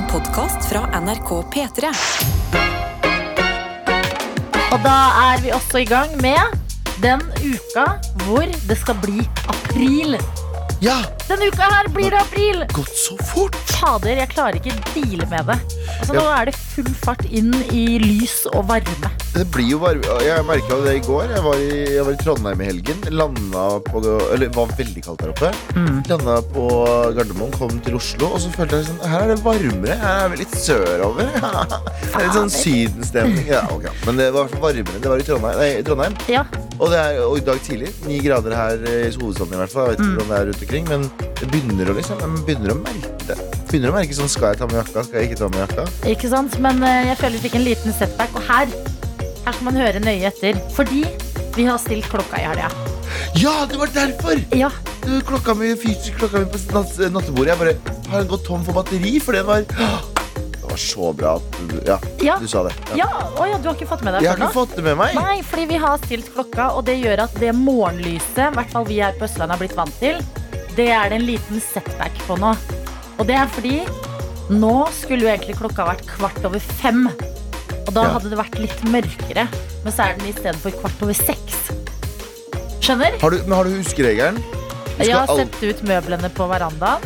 En podkast fra NRK P3. Og da er vi også i gang med den uka hvor det skal bli april. Ja, Denne uka her blir det april! gått så fort! Fader, jeg klarer ikke deale med det. Altså, Nå er det full fart inn i lys og varme. Det blir jo varme. Jeg merka det i går. Jeg var i, jeg var i Trondheim i helgen. Landa på Eller det var veldig kaldt der oppe. Mm. Landa på Gardermoen, kom til Oslo, og så følte jeg sånn Her er det varmere. Her er vi litt sørover. Det er litt sånn sydenstemning. Ja, okay. Men det var varmere enn. Det var i Trondheim. Nei, i Trondheim. Ja, Og, det er, og i dag tidlig. Ni grader her i hovedstaden i hvert fall. Jeg vet ikke Mm. hvordan det er rundt omkring, men begynner å liksom begynner å merke det. Begynner å merke sånn Skal jeg ta med jakka? Skal jeg ikke ta med jakka? ikke sant? Men eh, jeg føler vi fikk en liten setback. Og her, her skal man høre nøye etter. Fordi vi har stilt klokka i helga. Ja, det var derfor! Ja, Du, klokka mi, fysisk klokka mi på natt, nattebordet Jeg bare har gått tom for batteri For den var Det var så bra at du, ja, ja. du sa det ja. Å ja, du har ikke fått med deg Jeg har ikke fått det med meg Nei, fordi vi har stilt klokka, og det gjør at det morgenlyset, i hvert fall vi her på Østlandet har blitt vant til, det er det en liten setback på nå. Og det er fordi nå skulle jo egentlig klokka vært kvart over fem. Og da Ja. hadde det vært litt mørkere, men så er den i stedet for kvart over seks. Skjønner? har du, Men har du huskeregelen? Jeg har sett ut møblene på verandaen.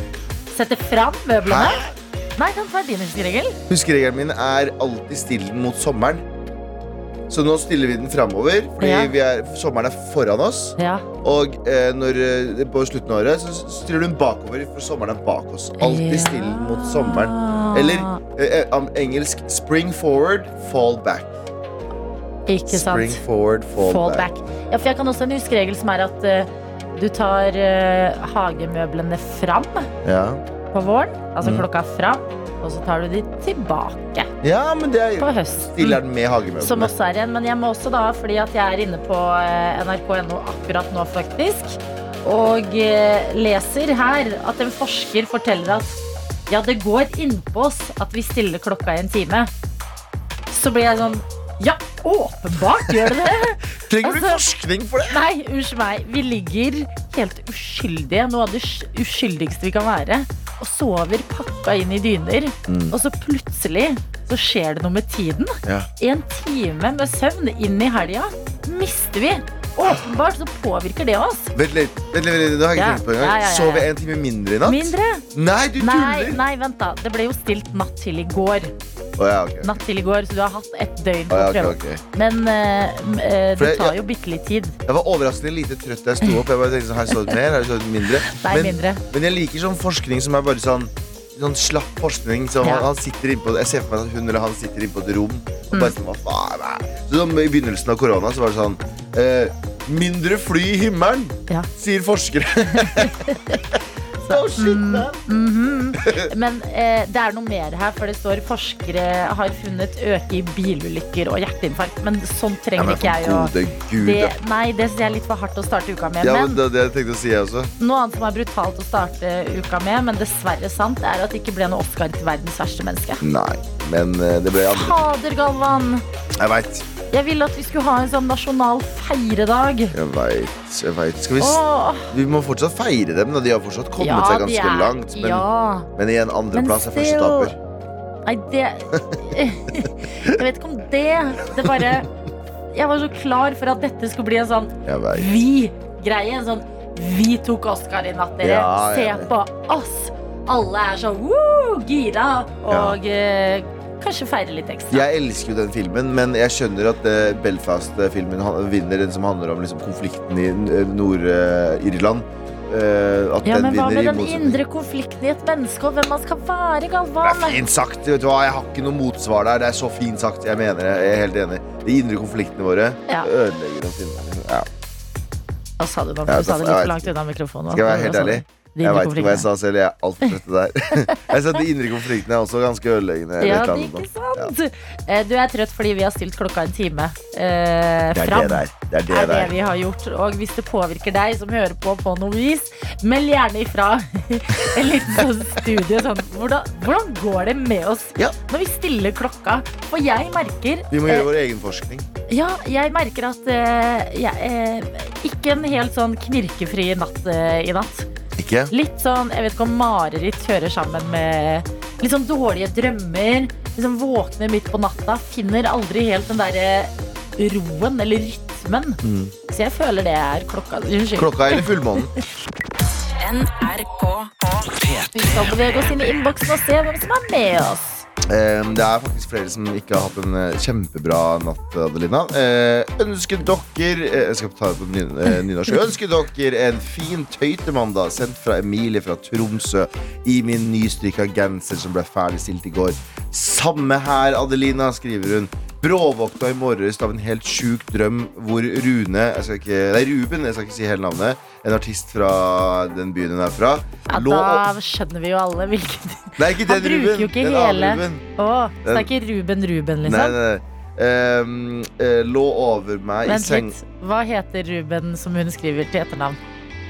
Sette fram møblene. Hæ? Nei, det var din huskeregel. Huskeregelen min er alltid still den mot sommeren Så nå stiller vi den fremover Fordi Ja. vi er, sommeren er foran oss Ja. Og eh, når, eh, på slutten av året Så stiller du den bakover For sommeren er bak oss Alltid still mot sommeren Eller eh, eh, engelsk Spring forward, fall back Ikke sant? Spring forward, fall, Fall back. back. Ja, for jeg kan også en huskeregel som er at uh, du tar uh, hagemøblene fram Ja. På våren, altså Mm. klokka fram, og så tar du de tilbake ja, men det er på høsten. Med Som også er en, men jeg må også da, fordi at jeg er inne på eh, nrk.no akkurat nå faktisk, og eh, leser her at en forsker forteller at ja, det går innpå oss at vi stiller klokka i en time. Så blir jeg sånn, ja, åpenbart gjør det det. Trenger du altså- forskning for det? Nei, unnskyld meg. Vi ligger helt uskyldige, noe av det uskyldigste vi kan være, og sover pakka inn i dyner. Mm. Og så plutselig så skjer det noe med tiden. Ja. En time med søvn inn i helga mister vi. Åpenbart så påvirker det oss. Vent litt, vent litt, vent litt, det har jeg ikke tenkt på engang. ja, ja, ja, Sov jeg en time mindre i natt? Mindre. Nei, du Nei, tuller! nei, vent da. Det ble jo stilt natt til i går. Å ja, ok. Natt til i går, Så du har hatt et døgn på Å, å ja, prøve. ok, ok. Men eh, m- eh, For det jeg- tar jo bitte litt tid. Jeg var overraskende lite trøtt da jeg sto opp. Jeg bare tenkte sånn, Har jeg sovet mer? Har jeg sovet mindre? Nei, Men, mindre. men jeg liker sånn forskning som er bare sånn Sånn slapp forskning. Så han, han sitter inn på, jeg ser for meg at hun eller han sitter inne på et rom og Mm. bare sånn, hva faen er? Så sånn, I begynnelsen av korona så var det sånn eh, Mindre fly i himmelen, Ja. sier forskere. Så, shit, mm, man. mhm. Men eh, det er noe mer her, for det står forskere har funnet øke i bilulykker og hjerteinfarkt. Men sånn Ja, trenger men ikke jeg å det. Nei, det syns jeg er litt for hardt å starte uka med. Ja, men det, det tenkte å si jeg også. noe annet som er brutalt å starte uka med, men dessverre sant, er at det ikke ble noe Oscar til verdens verste menneske. Nei, men eh, det ble andre. Fader, Galvan! Jeg veit. Jeg ville at vi skulle ha en sånn nasjonal feiredag. Jeg veit. Jeg vet. Skal vi, vi må fortsatt feire dem. Da. De har fortsatt kommet ja, seg ganske er- langt. Men, Ja. men igjen, andreplass er første taper. Nei, det Jeg vet ikke om det. Det bare Jeg var så klar for at dette skulle bli en sånn vi-greie. En sånn vi tok Oscar i natt, dere. Ja, Se på oss. Alle er så woo, gira og ja. kanskje feirer litt ekstra. Jeg elsker jo den filmen, men jeg skjønner at eh, Belfast-filmen vinner den som handler om liksom, konflikten i eh, Nord-Irland. Uh, Ja, den men hva med den indre konflikten i et menneske, og hvem man skal være, Det Galvan? er fint sagt. Jeg har ikke noe motsvar der. Det er så fint sagt. Jeg mener det. Jeg er helt enig. De indre konfliktene våre Ja. ødelegger oss inne. Ja. Hva sa du? Ja, Du sa det litt for langt unna mikrofonen. Skal jeg være helt ærlig? De Jeg veit ikke hva jeg sa selv. Jeg er altfor trøtt der. Jeg sa at De indre konfliktene er også ganske ødeleggende. Ja, det, annet ikke sant? Eh, Du er trøtt fordi vi har stilt klokka en time eh, Det er fram. det der. Det er det er det vi har gjort. Og hvis det påvirker deg som hører på på noe vis, meld gjerne ifra en liten sånn studie. Sånn, hvordan, hvordan går det med oss Ja. når vi stiller klokka? For jeg merker Vi må eh, gjøre vår egen forskning. Ja, jeg merker at eh, jeg, eh, Ikke en helt sånn knirkefri natt eh, i natt. Ikke? Litt sånn, jeg vet ikke om mareritt hører sammen med litt sånn dårlige drømmer. Liksom våkner midt på natta. Finner aldri helt den derre roen eller rytmen. Mm. Så jeg føler det er klokka. Unnskyld. Klokka eller fullmånen? NRK Vi skal bevege oss inn i innboksen og se hvem som er med oss. Eh, det er faktisk flere som ikke har hatt en eh, kjempebra natt, Adelina. Eh, ønsker dere eh, Jeg skal ta det på nynorsk. Ønsker dere en fin tøytemandag sendt fra Emilie fra Tromsø i min nystrikka genser som ble ferdigstilt i går. Samme her, Adelina, skriver hun. Bråvåkna i morges av en helt sjuk drøm hvor Rune ikke, Nei, Ruben, jeg skal ikke si hele navnet. En artist fra den byen hun er fra. Ja, lå da skjønner vi jo alle hvilken Nei, ikke Han den bruker jo ikke den hele. Ruben. Å, så det er ikke Ruben Ruben, liksom? nei, nei. nei. Um, uh, lå over meg i Vent seng litt. Hva heter Ruben som hun skriver til etternavn?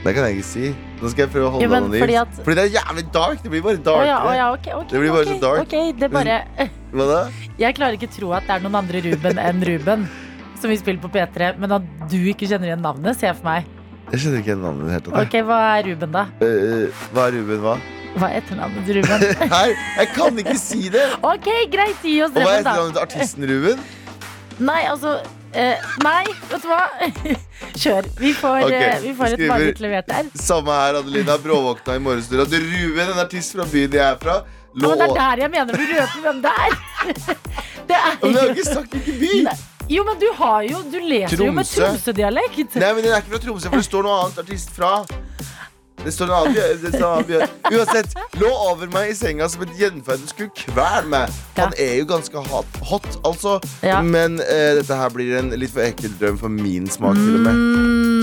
Det kan jeg ikke si. Nå skal jeg prøve å holde det men anonymt. fordi Fordi, det er jævlig dark. Det blir bare dark. Oh, ja, oh, ja, okay, okay, Det blir bare okay, så dark. det bare Hva da? Jeg klarer ikke tro at det er noen andre Ruben enn Ruben som vi spiller på P3, men at du ikke kjenner igjen navnet, ser jeg for meg. Jeg kjenner ikke igjen navnet helt. Ok, Hva er Ruben, da? Uh, hva er Ruben, hva? Hva er etternavnet til Ruben? Nei, jeg kan ikke si det! Ok, greit, gi oss Og hva er etternavnet til artisten Ruben? Nei, altså eh, Nei, vet du hva? Kjør. Vi får, okay. uh, vi får et mareritt levert der. Samme her, Adelina. Bråvåkna i morgenstua. At Ruben, en artist fra byen jeg er fra, Ja, men det er der jeg mener du røper hvem det er. Det er Men jeg har ikke sagt hvilken by! Nei. Jo, men du har jo Du leser jo med Tromsø. Tromsø-dialekt. Nei, men den er ikke fra Tromsø, for det står noe annet artist fra. Det står noe annet, det står noe annet. Uansett, lå over meg i senga som et gjenferd og skulle kvele meg. Han er jo ganske hot, hot altså. Ja. Men eh, dette her blir en litt for ekkel drøm for min smak, til og med.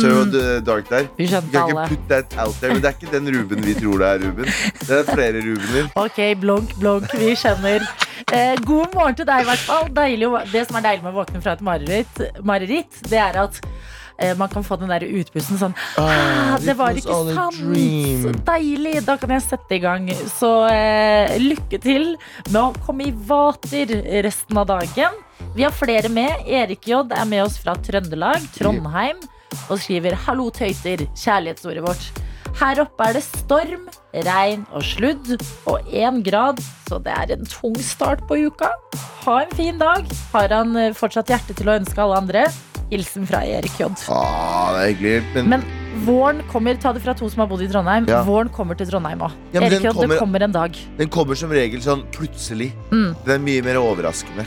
Så du var dark der. Vi skjønte kan ikke alle. put that out there, men det er ikke den Ruben vi tror det er, Ruben. Det er flere Rubener. Ok, blunk, blunk, vi skjønner. Eh, god morgen til deg, i hvert fall. Deilig, å- det som er deilig med å våkne fra et mareritt, mareritt det er at man kan få den der utpusten sånn ah, Det var ikke sant! Så deilig! Da kan jeg sette i gang. Så eh, lykke til med å komme i vater resten av dagen. Vi har flere med. Erik J er med oss fra Trøndelag, Trondheim, og skriver 'Hallo, tøyter', kjærlighetsordet vårt. Her oppe er det storm, regn og sludd og én grad, så det er en tung start på uka. Ha en fin dag. Har han eh, fortsatt hjerte til å ønske alle andre? Hilsen fra Erik J. Ah, det er hyggelig. Men, Men våren kommer, ta det fra to som har bodd i Trondheim. Ja. Våren kommer til Trondheim òg. Ja, Erik J, kommer- det kommer en dag. den kommer som regel sånn plutselig. Mm. Den er mye mer overraskende.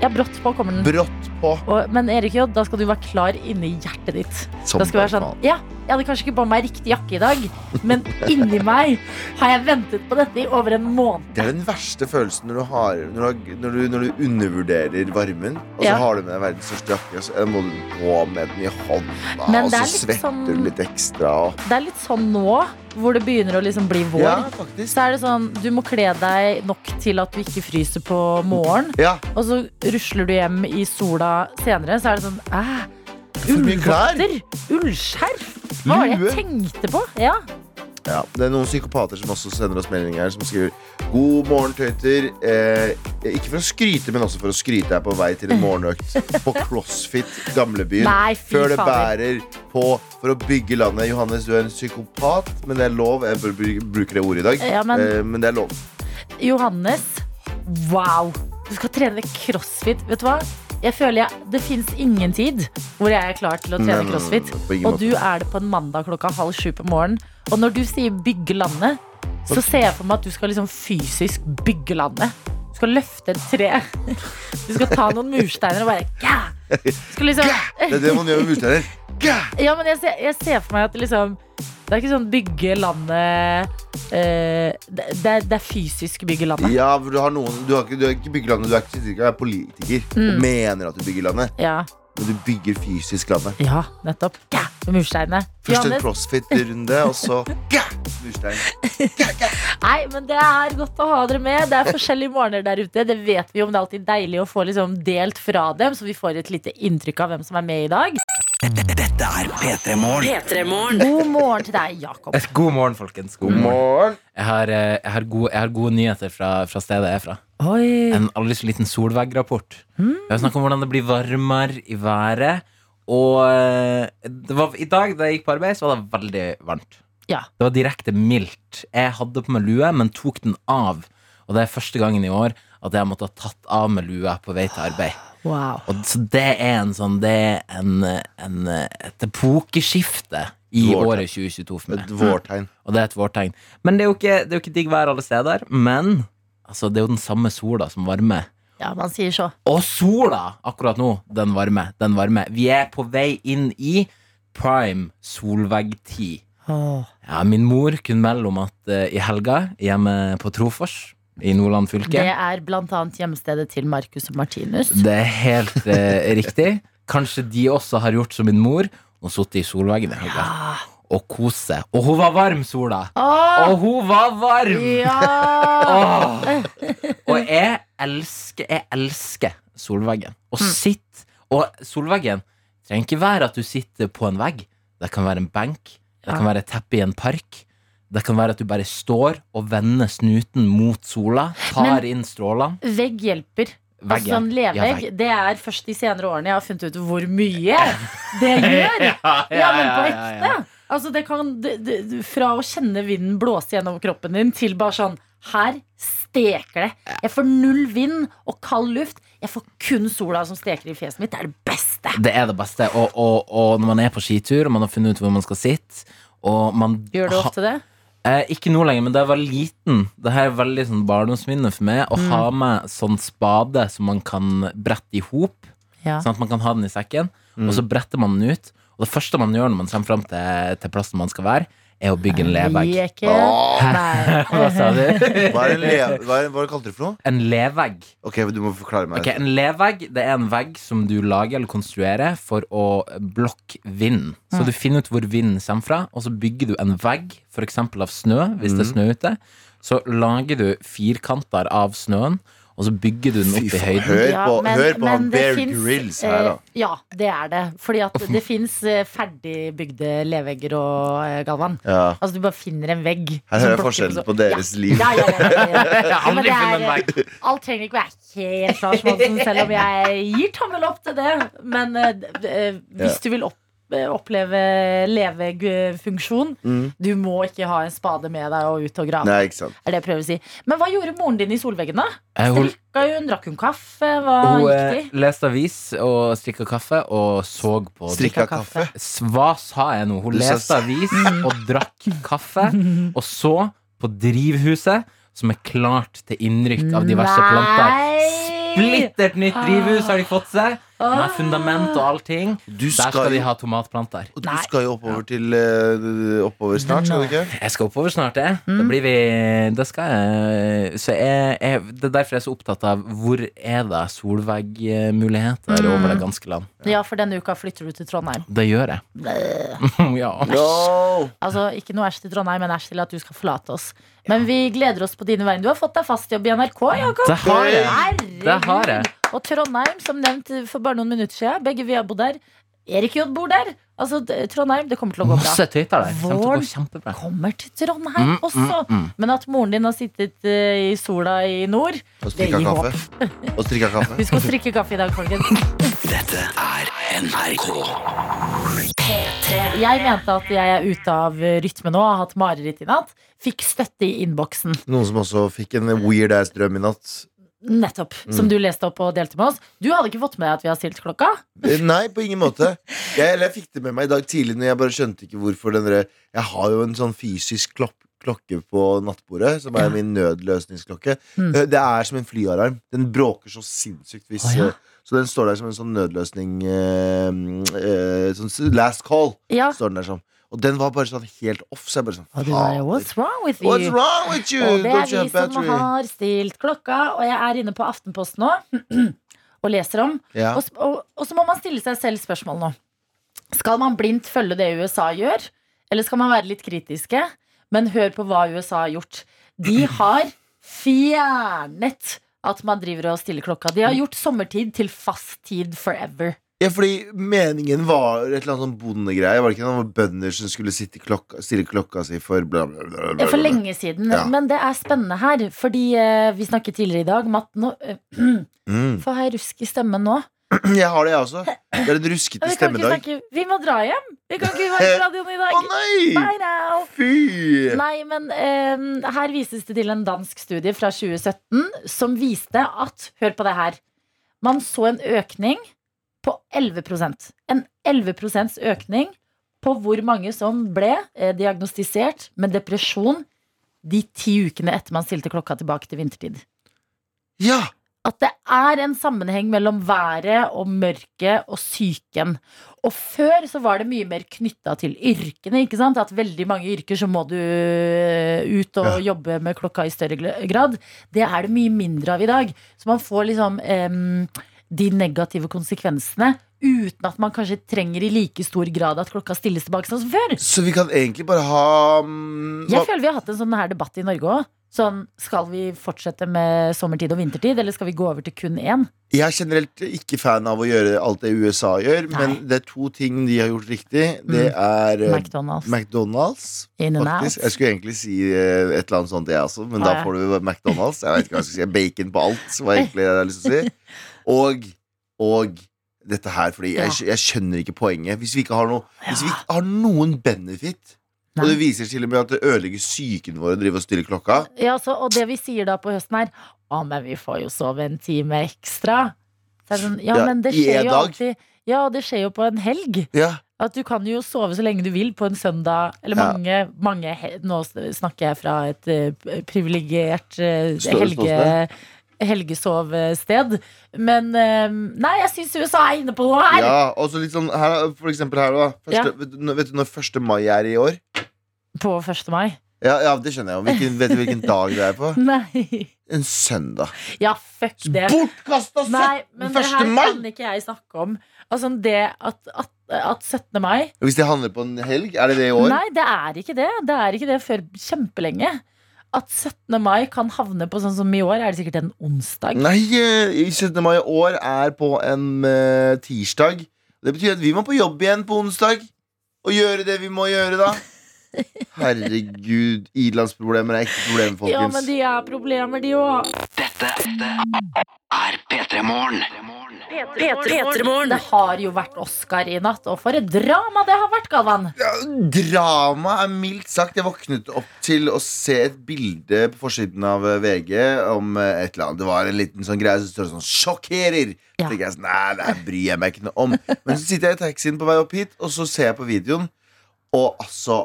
Ja, brått på kommer den. Brått på. Og, men Erik J, da skal du være klar inni hjertet ditt. Som Da skal det være sånn, ja, jeg hadde kanskje ikke på meg riktig jakke i dag, men inni meg har jeg ventet på dette i over en måned. Det er den verste følelsen når du, har, når du, når du, når du undervurderer varmen. Og så Ja. har du med deg verdens største jakke, og så må du på med den i hånda, og så er svetter sånn- du litt ekstra. Og... Det er litt sånn nå, hvor det begynner å liksom bli vår. Ja. Så er det sånn, Du må kle deg nok til at du ikke fryser på morgenen. Ja, Og så rusler du hjem i sola senere, så er det sånn Æh, ullvotter, ullskjerf. Hva var det jeg tenkte på? Ja. ja. Det er noen psykopater som også sender oss meldinger her, som skriver God morgen, tøyter. Eh, ikke for å skryte, men også for å skryte. Er på vei til en morgenøkt på CrossFit Gamlebyen. Nei, Før det bærer på for å bygge landet. Johannes, du er en psykopat, men det er lov. Jeg bruker det ordet i dag. Ja, men- eh, men det er lov. Johannes, wow. Du skal trene crossfit. Vet du hva? Jeg føler jeg, Det fins ingen tid hvor jeg er klar til å trene crossfit. Og du er det på en mandag klokka halv sju på morgenen. Og når du sier 'bygge landet', så ser jeg for meg at du skal liksom fysisk bygge landet. Du skal løfte et tre. Du skal ta noen mursteiner og bare! Du skal liksom Det er det man gjør med mursteiner. Ja, men jeg ser, jeg ser for meg at liksom Det er ikke sånn bygge landet eh, det, det, er, det er fysisk bygge landet. Ja, for du har noen Du, har ikke, du er ikke bygger landet, du er ikke du er politiker Mm. Du mener at du bygger landet, Ja, men du bygger fysisk landet. ja nettopp. Med mursteinene. Først en crossfit-runde, og så gah! murstein. Nei, men det er godt å ha dere med. Det er forskjellige morgener der ute. Det vet vi om. Det er alltid deilig å få liksom delt fra dem, så vi får et lite inntrykk av hvem som er med i dag. Dette er P3 Morgen. God morgen til deg, Jakob. God morgen, folkens. God morgen. Jeg har, eh, jeg har, gode, jeg har gode nyheter fra, fra stedet jeg er fra. Oi. En aldri så liten solveggrapport. Vi har snakket om hvordan det blir varmere i været. Og eh, det var, i dag da jeg gikk på arbeid, så var det veldig varmt. Ja. Det var direkte mildt. Jeg hadde på meg lue, men tok den av. Og det er første gangen i år at jeg har måttet ha tatt av meg lua på vei til arbeid. Wow. Og så det er en sånn Det er en, en, et epokeskifte i Vårtegn. året 2022 for meg. Et vårtegn. Og det er et vårtegn. Men det er jo ikke, det er jo ikke digg vær alle steder. Men altså, det er jo den samme sola som varmer. Ja, man sier så. Og sola akkurat nå, den varmer. Den varmer. Vi er på vei inn i prime solveggtid. Oh. Ja, min mor kunne melde om at uh, i helga hjemme på Trofors i Nordland fylke Det er annet hjemstedet til Marcus og Martinus. Det er helt eh, riktig. Kanskje de også har gjort som min mor og sittet i solveggen i helga og kost seg. Og hun var varm, sola! Åh, Og hun var varm! ja! Og jeg elsker, jeg elsker solveggen. Og sitt Og solveggen trenger ikke være at du sitter på en vegg. Det kan være en benk. Det kan være et teppe i en park. Det kan være at du bare står og vender snuten mot sola, tar Men- inn strålene. Vegg hjelper. Vegg, Altså sånn levegg, Ja, det er først de senere årene jeg har funnet ut hvor mye det gjør. Ja, men på ekte. Altså det kan, det, det, fra å kjenne vinden blåse gjennom kroppen din til bare sånn Her steker det. Jeg får null vind og kald luft. Jeg får kun sola som steker i fjeset mitt. Det er det beste. Det er det beste. Og, og, og når man er på skitur, og man har funnet ut hvor man skal sitte og man Gjør du ofte det? Eh, ikke nå lenger, men da jeg var liten Det her er veldig sånn barndomsminne for meg Å Mm. ha med sånn spade Som man kan brette i hop Ja. Sånn at man kan ha den i sekken Mm. Og så bretter man den ut Og det første man gjør når man kommer frem til, til plassen man skal være Er å bygge en levegg. Hva sa du? Hva er en le... Hva, er, hva kalte du for noe? En levegg Ok, du må forklare meg. okay, En levegg det er en vegg som du lager eller konstruerer For å blokke vind Så du finner ut hvor vinden kommer fra Og så bygger du en vegg eksempel av snø Hvis det er snø ute Så lager du firkanter av snøen Og så bygger du den opp i høyden Hør Ja, på, men- hør på han Bear finnes, Grylls her, da. eh, Ja, det er det. Fordi at det fins ferdigbygde levegger og eh, Galvan. Ja. Altså Du bare finner en vegg. Her hører jeg forskjellen på deres ja. liv. Ja, ja, ja, ja, ja. Ja, men det er- Alt trenger ikke være helt Lars Monsen, selv om jeg gir tommel opp til det. Men eh, eh, hvis du vil opp, eh, oppleve levefunksjon, Mm. du må ikke ha en spade med deg og ut og grave. Nei, ikke sant. Er det jeg prøver å si. Men hva gjorde moren din i solveggen, da? Eh, Hun, Strikka hun, drakk hun kaffe? Hva hun gikk eh, leste avis og strikka kaffe Og så på Strikka kaffe. Hva sa jeg nå? Hun Du leste avis og drakk kaffe Og så på drivhuset Som er klart til innrykk av diverse planter Splittert nytt drivhus har de fått seg. Med fundament og allting. Du Der skal, skal de jo- ha tomatplanter. Og du Nei. skal jo oppover til eh, Oppover snart, skal du ikke? Jeg skal oppover snart, jeg. Da blir vi Det skal jeg Så jeg, jeg, det er derfor jeg er så opptatt av Hvor er det solveggmuligheter over det ganske land? Ja, for denne uka flytter du til Trondheim. Det gjør jeg. Ja. No! Altså, Ikke noe æsj til Trondheim, men æsj til at du skal forlate oss. Men vi gleder oss på dine vegne. Du har fått deg fast jobb i NRK, Jakob. Det har jeg Det har jeg Og Trondheim, som nevnt for bare noen minutter siden. Begge vi har bodd der. Erik J bor der. Altså, Trondheim, det kommer til å gå bra. Masse Kommer å Våren kjempebra Kommer til Trondheim Mm, også. mm, mm. Men at moren din har sittet uh, i sola i nord Og Det gir kaffe. Og strikka kaffe. Vi skal strikke kaffe i dag, folkens. Dette er NRK. Jeg mente at jeg er ute av rytme nå, har hatt mareritt i natt. Fikk støtte i innboksen. Noen som også fikk en weird ass drøm i natt. Nettopp. Som du leste opp og delte med oss. Du hadde ikke fått med deg at vi har stilt klokka? Eh, Nei, på ingen måte. Jeg, eller jeg fikk det med meg i dag tidlig, Når jeg bare skjønte ikke hvorfor den der- Jeg har jo en sånn fysisk klopp, klokke på nattbordet, som er Ja. min nødløsningsklokke. Mm. Eh, Det er som en flyalarm. Den bråker så sinnssykt hvis oh, ja. Så den står der som en sånn nødløsning eh, eh, Sånn last call. Ja. Står den der som. Og den var bare sånn helt off. Så jeg bare sånn fader. What's wrong with you? What's wrong with you? Og det er vi som har stilt klokka, og jeg er inne på Aftenposten nå og leser om. Ja. Og, og, og så må man stille seg selv spørsmål nå. Skal man blindt følge det USA gjør, eller skal man være litt kritiske? Men hør på hva USA har gjort. De har fjernet at man driver og stiller klokka. De har gjort sommertid til fast tid forever. Ja, fordi meningen var et eller annet sånn bondegreie. Var det ikke noen bønder som skulle klokka, stille klokka si for bla, bla, bla, bla, Ja, For lenge siden. Ja. Men det er spennende her. Fordi uh, vi snakket tidligere i dag om at nå uh, Mm. Får jeg rusk i stemmen nå? Jeg har det, jeg også. Det er en ruskete Vi stemmedag. snakke Vi må dra hjem! Vi kan ikke være på radioen i dag. Å nei! Fy! Nei, men um, her vises det til en dansk studie fra 2017 som viste at Hør på det her. Man så en økning på 11% En 11% økning på hvor mange som ble eh, diagnostisert med depresjon de ti ukene etter man stilte klokka tilbake til vintertid. Ja! At det er en sammenheng mellom været og mørket og psyken. Og før så var det mye mer knytta til yrkene. ikke sant? At veldig mange yrker så må du øh, ut og Ja. jobbe med klokka i større grad. Det er det mye mindre av i dag. Så man får liksom um, de negative konsekvensene uten at man kanskje trenger i like stor grad at klokka stilles tilbake som før. Så vi kan egentlig bare ha um, Jeg føler vi har hatt en sånn her debatt i Norge òg. Sånn, skal vi fortsette med sommertid og vintertid, eller skal vi gå over til kun én? Jeg er generelt ikke fan av å gjøre alt det USA gjør, Nei. men det er to ting de har gjort riktig. Det er mm. McDonald's. McDonald's. Faktisk. Jeg skulle egentlig si eh, et eller annet sånt, jeg også, men Ah, da får du McDonald's. Jeg vet ikke hva jeg skal si. Bacon på alt, var egentlig det jeg hadde lyst til å si. Og, og dette her, fordi jeg, jeg skjønner ikke poenget. Hvis vi ikke har, noe, hvis vi ikke har noen benefit, og det viser til og med at det ødelegger psyken vår å drive og stille klokka Ja, så, og det vi sier da på høsten er Å, men vi får jo sove en time ekstra. Så er det sånn, ja, Ja, men det skjer jo dag. alltid Ja, det skjer jo på en helg. Ja, At du kan jo sove så lenge du vil på en søndag. Eller Ja. mange, mange Nå snakker jeg fra et uh, privilegert uh, helge, helgesovsted. Men eh, nei, jeg syns USA er inne på noe her! ja og så litt sånn her, For eksempel her da første, vet, du, vet du når 1. mai er i år? På 1. mai. Ja, ja det skjønner jeg jo. Hvilken, vet du hvilken dag det er på? Nei. En søndag. Ja, fuck det. Bortkasta Nei, men det her mai! kan ikke jeg snakke om. Altså det at, at, at 17. mai Hvis det handler på en helg, er det det i år? Nei, det er ikke det. Det er ikke det før kjempelenge. At 17. mai kan havne på sånn som i år, er det sikkert en onsdag. Nei, eh, 17. mai i år er på en uh, tirsdag. Det betyr at vi må på jobb igjen på onsdag. Og gjøre det vi må gjøre da. Herregud, ilandsproblemer er ikke problemer, folkens. Ja, men de er problemer, de òg. Dette er P3 Morgen. P3morgen. Det har jo vært Oscar i natt, og for et drama det har vært, Galvan. Ja, drama er mildt sagt. Jeg våknet opp til å se et bilde på forsiden av eh, VG om eh, et eller annet. Det var en liten sånn greie som står sånn 'sjokkerer'. Ja. Så tenker jeg sånn, Nei, det her bryr jeg meg ikke noe om. Men så sitter jeg i taxien på vei opp hit, og så ser jeg på videoen, og altså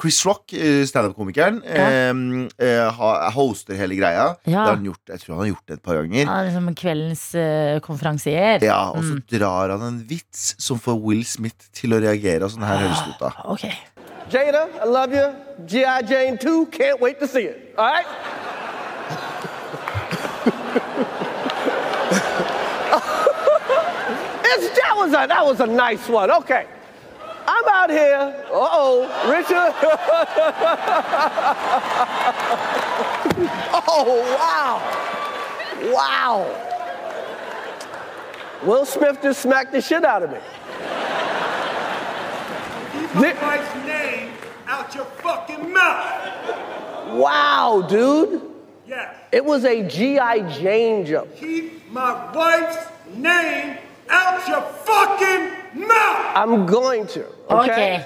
Chris Rock, eh, standup-komikeren, Ja. eh, eh, hoster hele greia. Det Ja. har han gjort, jeg tror han har gjort det et par ganger. Er liksom kveldens eh, konferansier. Ja, Og så Mm. drar han en vits som får Will Smith til å reagere. Og sånn her høres det ut da. Ok. Jada, I love you. G.I. Jane 2, can't wait to see it. All right? It's, that, was a, that was a nice one. Okay. I'm out here. Uh oh, Richard. oh, wow. Wow. Will Smith just smacked the shit out of me. Keep my wife's name out your fucking mouth. Wow, dude. Yes. It was a G.I. Jane joke. Keep my wife's name out your fucking mouth. I'm going to. Ok. Okay?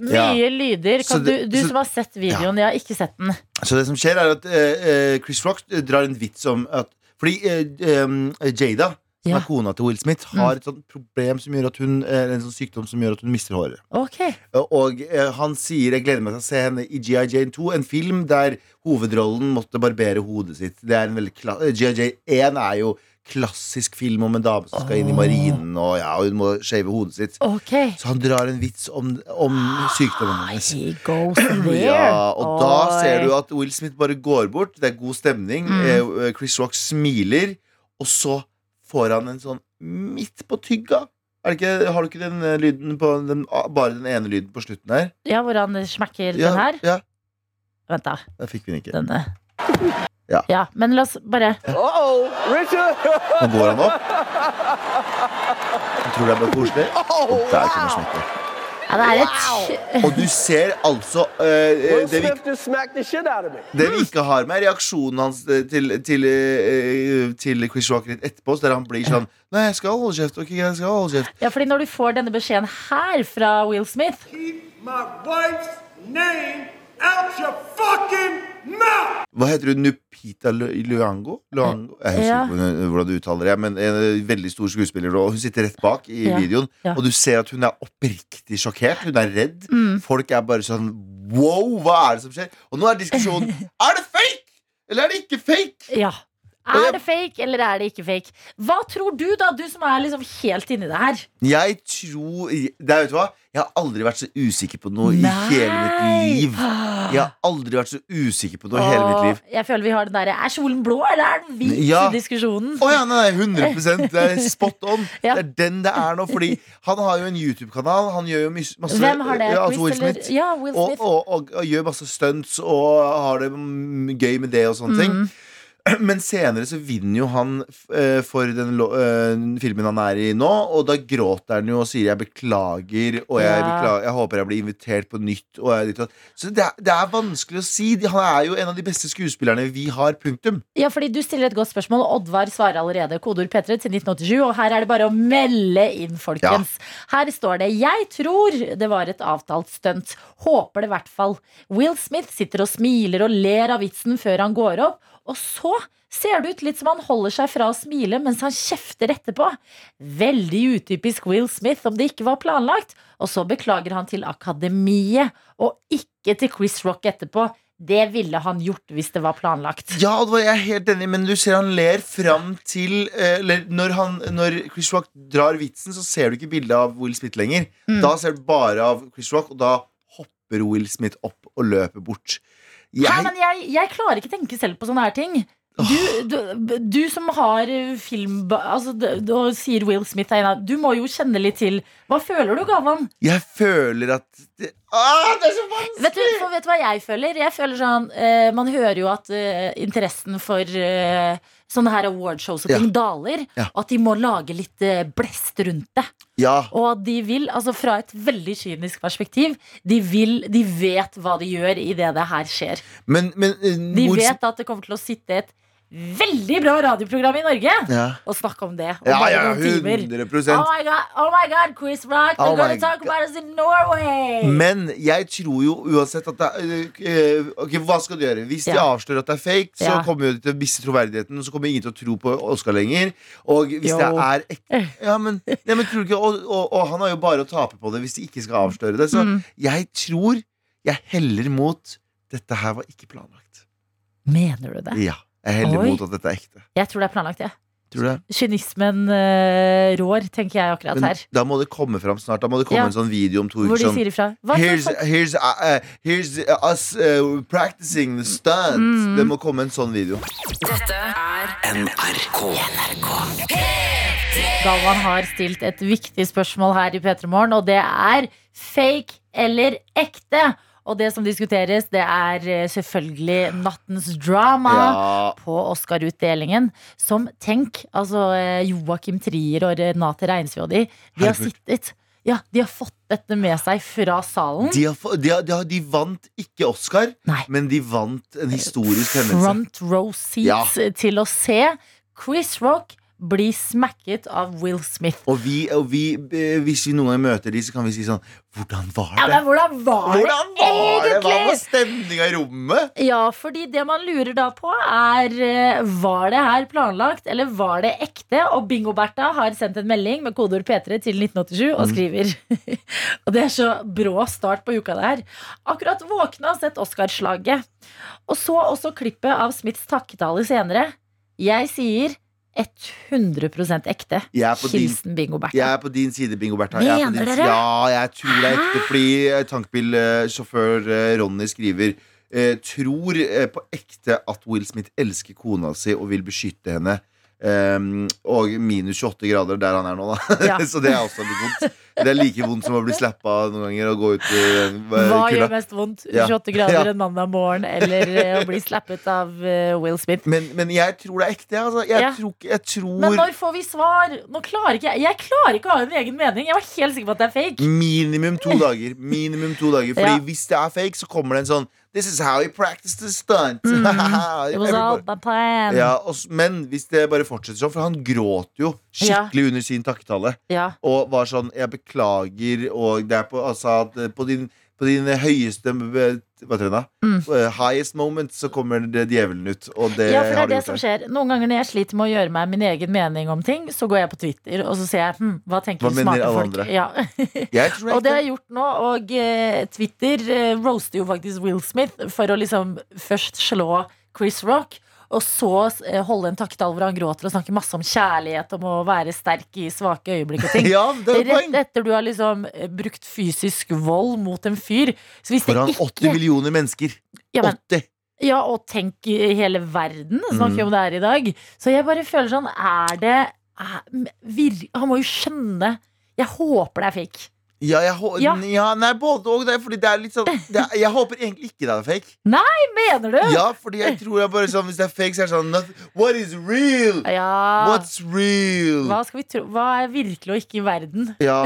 Mye Ja. lyder. Kan det- du, du så- som har sett videoen, jeg har ikke sett den. Så det som skjer er at eh, Chris Rock eh, drar en vits om at Fordi uh, um, Jada, som Ja. er kona til Will Smith, har et sånt problem som gjør at hun En sånn sykdom som gjør at hun mister håret. Ok. Og han sier jeg gleder meg til å se henne i G.I. Jane 2, en film der hovedrollen måtte barbere hodet sitt. Det er en veldig kla G.I. Jane 1 er jo klassisk film om en dame som skal inn i marinen, og, ja, og hun må shave hodet sitt. Okay. Så han drar en vits om, om sykdommen hennes. Ja, og da ser du at Will Smith bare går bort. Det er god stemning. Mm. Eh, Chris Rock smiler, og så får han en sånn midt på tygga. Det ikke, har du ikke den eh, lyden på den, Bare den ene lyden på slutten her? Ja, hvor han smekker Ja, den her. ja Vent, da. der fikk vi den ikke. Denne. Ja. men la oss bare Uh oh, Richard. Nå går han opp. Jeg tror det er bare koselig. Oh, Og der kommer wow. smekket. Ja, det er et Og du ser altså uh, det, vi, det vi ikke har med, er reaksjonen hans eh, til, til, uh, til Chris Rock litt etterpå. Der han blir sånn Nei, jeg skal holde kjeft. Ok, jeg skal holde kjeft. Ja, fordi når du får denne beskjeden her fra Will Smith Keep my wife's name out your fucking! Hva heter hun? Nupita Luango? Luango? Jeg husker ikke hvordan- hvordan du uttaler det, men en veldig stor skuespiller. Og hun sitter rett bak i Ja, videoen, ja. og du ser at hun er oppriktig sjokkert. Hun er redd. Mm. Folk er bare sånn Wow, hva er det som skjer? Og nå er diskusjonen Er det fake, eller er det ikke fake? Ja. Er det fake, eller er det ikke fake? Hva tror du, da, du som er liksom helt inni det her? Jeg tror det er, Vet du hva? Jeg har aldri vært så usikker på noe i hele mitt liv. Jeg har aldri vært så usikker på noe i hele mitt liv. Jeg føler vi har den derre Er kjolen blå, eller er den hvit? Ja. diskusjonen. Å ja, nei, 100 Det er spot on. Ja. Det er den det er nå. Fordi han har jo en YouTube-kanal. Han gjør jo masse Hvem har det? Ja, altså Will Smith. Ja, Will Og, Smith. og, og, og gjør masse stunts og har det gøy med det og sånne Mm. ting. Men senere så vinner jo han uh, for den eh, filmen han er i nå, og da gråter han jo og sier 'jeg beklager', og 'jeg, Ja. beklager, jeg håper jeg blir invitert på nytt'. Og og datt. så det er, det er vanskelig å si. Han er jo en av de beste skuespillerne vi har. Punktum. Ja, fordi Du stiller et godt spørsmål. Oddvar svarer allerede. Kodeord P3 til 1987. Og her er det bare å melde inn, folkens. Her står det 'Jeg tror det var et avtalt stunt'. Håper det i hvert fall. Will Smith sitter og smiler og ler av vitsen før han går opp. Og så ser det ut litt som han holder seg fra å smile mens han kjefter etterpå. Veldig utypisk Will Smith om det ikke var planlagt. Og så beklager han til Akademiet, og ikke til Chris Rock etterpå. Det ville han gjort hvis det var planlagt. Ja, det var jeg er helt enig, men du ser han ler fram til eh, Eller når, han, når Chris Rock drar vitsen, så ser du ikke bildet av Will Smith lenger. Mm. Da ser du bare av Chris Rock, og da hopper Will Smith opp og løper bort. Hæ, Nei, men jeg, jeg klarer ikke tenke selv på sånne her ting. Du, du, du som har film altså, Og sier Will Smith er en av Du må jo kjenne litt til Hva føler du, Gavan? jeg føler at det, ah, det er så vanskelig! Vet du, vet du hva jeg føler? Jeg føler sånn eh, Man hører jo at eh, interessen for eh, sånne her awardshows og Ja. ting daler. Ja. Og at de må lage litt eh, blest rundt det. Ja, Og at de vil, altså fra et veldig kynisk perspektiv, de, vil, de vet hva de gjør idet det her skjer. men, men uh, De vet at det kommer til å sitte et veldig bra radioprogram i Norge ja. og snakke om det. ja, ja, 100 Oh my god, oh my god Chris Rock, Oh gonna talk God. about us in Norway! Men jeg tror jo uansett at det eh, Ok, Hva skal du gjøre? Hvis de Ja. avslører at det er fake, så Ja. kommer jo de til å miste troverdigheten. Og så kommer ingen til å tro på Oscar lenger. Og hvis Jo. det er ekte Ja, men, ja, men tror du ikke og, og, og han har jo bare å tape på det hvis de ikke skal avsløre det. Så Mm. jeg tror jeg heller mot dette her var ikke planlagt. Mener du det? Ja. Jeg heller Oi. mot at dette er ekte. Jeg tror det er planlagt, jeg. Tror du det? Kynismen eh, rår, tenker jeg akkurat Men her. da må det komme fram snart. Da må det komme Ja. en sånn video om to Hvor uker de sånn sier ifra. Hva Here's, here's, uh, uh, here's us uh, practicing the stunt. Mm. Det må komme en sånn video. Dette er NRK. Galvan har stilt et viktig spørsmål her i P3 Morgen, og det er fake eller ekte? Og det som diskuteres, det er eh, selvfølgelig nattens drama Ja. på Oscar-utdelingen. Som tenk, altså eh, Joakim Trier og Renate Reinsve de, har sittet Ja, de har fått dette med seg fra salen. De, har, de, har, de, har, de vant ikke Oscar, Nei. men de vant en historisk hendelse. Front row seats til å se Chris Rock bli smacket av Will Smith. Og, vi, og vi, eh, hvis vi noen gang møter de, så kan vi si sånn Hvordan var Ja, det? men hvordan var Hvordan det var det? Hva var stemninga i rommet? Ja, fordi det man lurer da på er eh, Var det her planlagt, eller var det ekte? Og Bingo-Bertha har sendt en melding med kodeord P3 til 1987 Mm. og skriver Og det er så brå start på uka det her. Akkurat våkna og sett Oscarslaget. Og så også klippet av Smiths takketale senere. Jeg sier 100% ekte. Jeg på din- Hilsen Bingo-Bertha. Jeg er på din side, Bingo Bertha. Er Mener dere? Ja, jeg tror det er ekte. Fordi eh, tankbilsjåfør eh, Ronny skriver eh, Tror på ekte at Will Smith elsker kona si og vil beskytte henne. Um, og minus 28 grader der han er nå, da. Ja. så det er også litt vondt. Det er like vondt som å bli slappa noen ganger og gå ut i eh, Hva gjør mest vondt? Ja. 28 grader Ja. en mandag morgen eller eh, å bli slappet av uh, Will Smith? Men, men jeg tror det er ekte. Altså. Jeg, Ja. tror, jeg tror Men når får vi svar? Nå klarer ikke jeg Jeg klarer ikke å ha en egen mening. Jeg var helt sikker på at det er fake. Minimum to dager. Minimum to dager Fordi hvis det er fake, så kommer det en sånn This is how he practiced the stunt. Mm. It was all Everybody- plan. ja, og, men hvis det bare fortsetter sånn, for han gråt jo skikkelig under sin takketale. Ja. Og var sånn 'Jeg beklager', og det er på, altså, at på din på din høyeste Mm. Eh, Highest moment så kommer det djevelen ut. Og det Ja, for det er de det som skjer. Noen ganger når jeg sliter med å gjøre meg min egen mening om ting, så går jeg på Twitter og så ser jeg hm, hva tenker Hva smarte folk. Ja. Og det har jeg gjort nå, og eh, Twitter eh, roaster jo faktisk Will Smith for å liksom først slå Chris Rock. Og så eh, holde en takketale hvor han gråter og snakker masse om kjærlighet, om å være sterk i svake øyeblikk og ting. Ja, det er Rett etter du har liksom eh, brukt fysisk vold mot en fyr. Så hvis det Foran ikke 80 millioner mennesker. ja, men, 80. ja, og tenk i hele verden, snakker Mm. om det her i dag. Så jeg bare føler sånn Er det er, vir, Han må jo skjønne Jeg håper det er fake. Ja, jeg, Ja. ja, nei, både og. Det fordi det er litt sånn det er, Jeg håper egentlig ikke det er fake. Nei, Mener du? Ja, fordi jeg tror jeg bare sånn Hvis det er fake, så er det sånn noth- What is real? Ja. What's real? Hva, skal vi tro? Hva er virkelig og ikke i verden? Ja,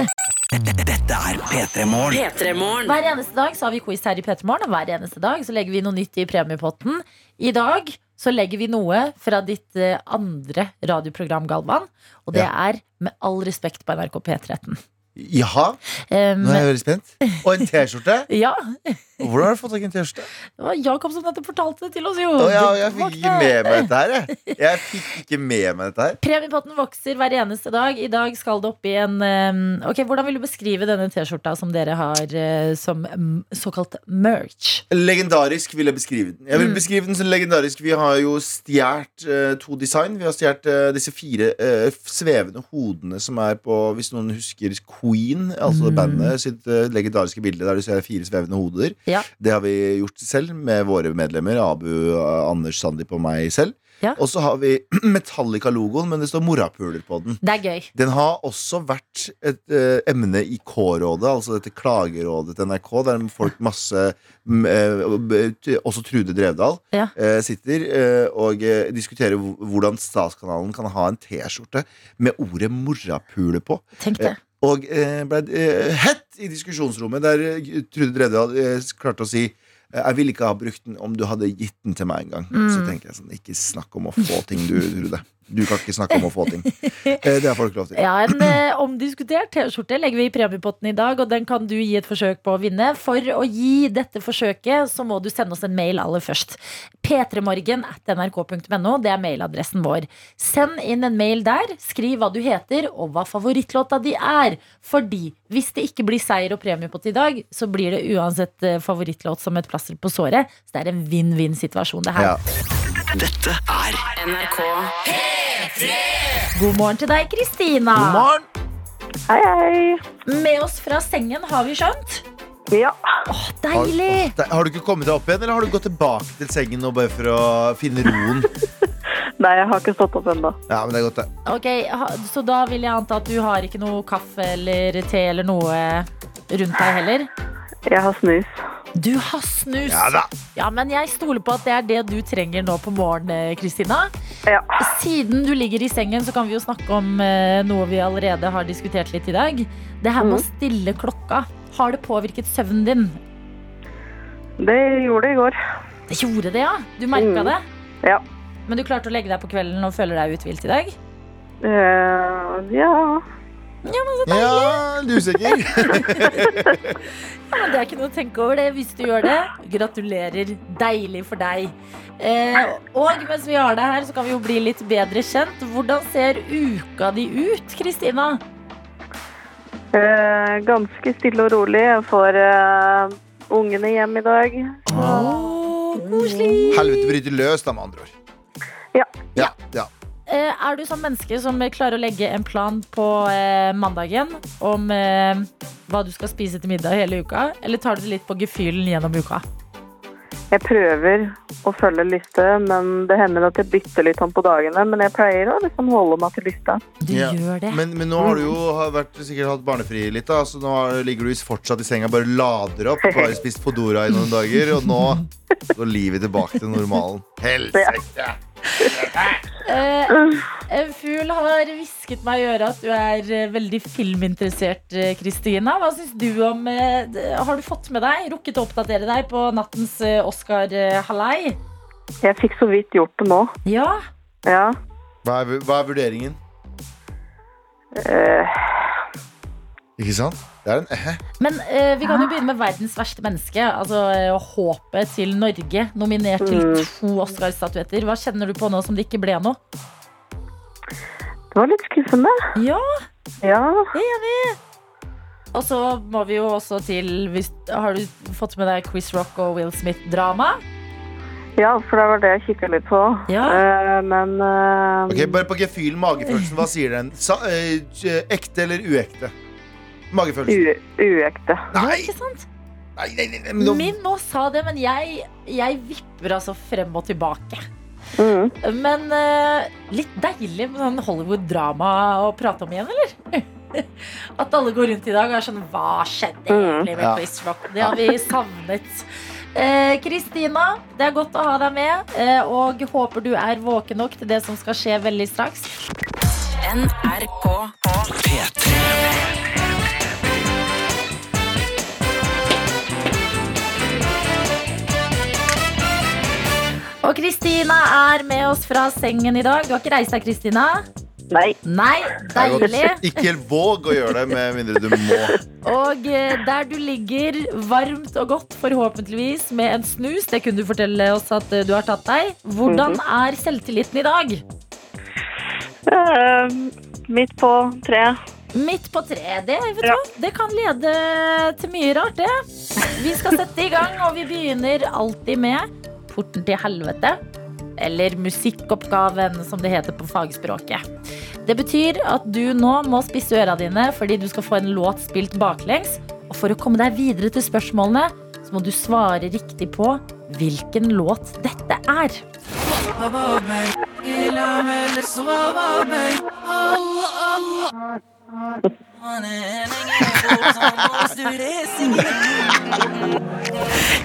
Dette er P3 Morgen. Hver eneste dag så har vi quiz her i P3 Morgen, og hver eneste dag så legger vi noe nytt i premiepotten. I dag så legger vi noe fra ditt eh, andre radioprogram, Galvan. Og det er Med all respekt på NRK P13. Jaha, Um, nå er jeg veldig spent. Og en T-skjorte. ja, Hvordan har du fått tak i en T-skjorte? det var Jakob som nettopp fortalte det til oss, jo. Oh, ja, jeg fikk ikke med meg dette her, jeg. Jeg fikk ikke med meg dette her. Premiepotten vokser hver eneste dag. I dag skal det opp i en Ok, Hvordan vil du beskrive denne T-skjorta som dere har eh, som såkalt merch? Legendarisk vil jeg beskrive den. Jeg vil Mm. beskrive den som legendarisk Vi har jo stjålet uh, to design. Vi har stjålet uh, disse fire uh, svevende hodene som er på Hvis noen husker Queen, altså Mm. bandet sitt eh, legendariske bilde der du ser fire svevende hoder. Ja. Det har vi gjort selv med våre medlemmer. Abu, eh, Anders, Sandeep og meg selv. Ja. Og så har vi Metallica-logoen, men det står morapuler på den. Det er gøy. Den har også vært et uh, emne i K-rådet, altså dette klagerådet til NRK, der folk masse t- Også Trude Drevdal Ja. uh, sitter og diskuterer hvordan Statskanalen kan ha en T-skjorte med ordet 'morapule' på. Tenk det. Og eh, ble eh, hett i diskusjonsrommet, der eh, Trude Drevdal klarte å si jeg ville ikke ha brukt den om du hadde gitt den til meg en gang. Så Mm. tenker jeg sånn, ikke snakk om å få ting, du, Trude. Du kan ikke snakke om å få ting. Eh, det har folk lov til. Ja, En eh, omdiskutert T-skjorte legger vi i premiepotten i dag, og den kan du gi et forsøk på å vinne. For å gi dette forsøket, så må du sende oss en mail aller først. p3morgen at nrk.no. Det er mailadressen vår. Send inn en mail der. Skriv hva du heter, og hva favorittlåta di er. Fordi hvis det ikke blir seier og premiepott i dag, så blir det uansett eh, favorittlåt som et plaster på såret. Så det er en vinn-vinn-situasjon, det her. Ja. Dette er NRK God morgen til deg, Kristina. God morgen! Hei, hei. Med oss fra sengen, har vi skjønt. Ja. Åh, deilig! Har, har du ikke kommet deg opp igjen, eller har du gått tilbake til sengen nå bare for å finne roen? Nei, jeg har ikke stått opp ennå. Ja, men det er godt, det. Ok, Så da vil jeg anta at du har ikke noe kaffe eller te eller noe rundt deg heller? Jeg har snus. Du har snus! Ja da. Ja, men jeg stoler på at det er det du trenger nå på morgenen, Kristina. Ja. Siden du ligger i sengen, så kan vi jo snakke om eh, noe vi allerede har diskutert litt i dag. Det her med å stille klokka. Har det påvirket søvnen din? Det gjorde det i går. Det gjorde det, ja. Du merka Mm. det. Ja. Men du klarte å legge deg på kvelden og føler deg uthvilt i dag? Uh, ja. Ja, du er usikker? Ja, men det er ikke noe å tenke over det hvis du gjør det. Gratulerer. Deilig for deg. Eh, og mens vi har deg her, så kan vi jo bli litt bedre kjent. Hvordan ser uka di ut, Kristina? Eh, ganske stille og rolig. Jeg får eh, ungene hjem i dag. Åh, koselig. Helvete bryter løs, da, med andre ord. Ja. Ja, ja. Eh, er du sånn menneske som klarer å legge en plan på eh, mandagen om eh, hva du skal spise til middag hele uka? Eller tar du det litt på gefühlen gjennom uka? Jeg prøver å følge liste, men det hender at jeg bytter litt om på dagene. Men jeg pleier å liksom holde meg til lista. Du Ja. gjør det. Men, men nå har du jo vært, sikkert hatt barnefri litt, da, så nå ligger du fortsatt i senga, bare lader opp. Bare spist Podora i noen dager, og nå går livet tilbake til normalen. Helsike! Eh, en fugl har hvisket meg i øret at du er eh, veldig filminteressert, eh, Kristina. Hva syns du om eh, Har du fått med deg, rukket å oppdatere deg på nattens eh, Oscar-hallei? Jeg fikk så vidt gjort det nå. Ja. Ja. Hva er, hva er vurderingen? Uh... Ikke sant? Det er en eh. Men eh, vi kan jo begynne med verdens verste menneske. Altså eh, håpet til Norge. Nominert til to Oscar-statuetter. Hva kjenner du på nå som det ikke ble noe? det var litt skuffende. Ja, Ja. enig! Og så må vi jo også til hvis, Har du fått med deg Chris Rock og Will Smith-drama? ja, for det var det jeg kikka litt på. Ja. Uh, men uh, Ok, Bare på gefühlen, magefølelsen. Hva sier den? Sa, uh, ekte eller uekte? Magefølelsen. uekte. Nei, Ikke sant? nei, nei, nei, men nå- Min òg sa det, men jeg, jeg vipper altså frem og tilbake. Mm. Men eh, litt deilig med sånn Hollywood-drama å prate om igjen, eller? At alle går rundt i dag og er sånn Hva skjedde egentlig med Ja. Chris Rock? Det har vi savnet. Eh, Kristina, det er godt å ha deg med, eh, og håper du er våken nok til det som skal skje veldig straks. NRK P3. Og Kristina er med oss fra sengen i dag. Du har ikke reist deg, Kristina? Nei. Nei, deilig. Ikke våg å gjøre det med mindre du må. Og eh, der du ligger varmt og godt, forhåpentligvis med en snus, det kunne du fortelle oss at eh, du har tatt deg. Hvordan er selvtilliten i dag? Eh, midt på treet. Midt på treet. Det, ja. det kan lede til mye rart, det. Vi skal sette i gang, og vi begynner alltid med Porten til helvete. Eller musikkoppgaven, som det heter på fagspråket. Det betyr at du nå må spisse øra dine fordi du skal få en låt spilt baklengs. Og for å komme deg videre til spørsmålene, så må du svare riktig på hvilken låt dette er.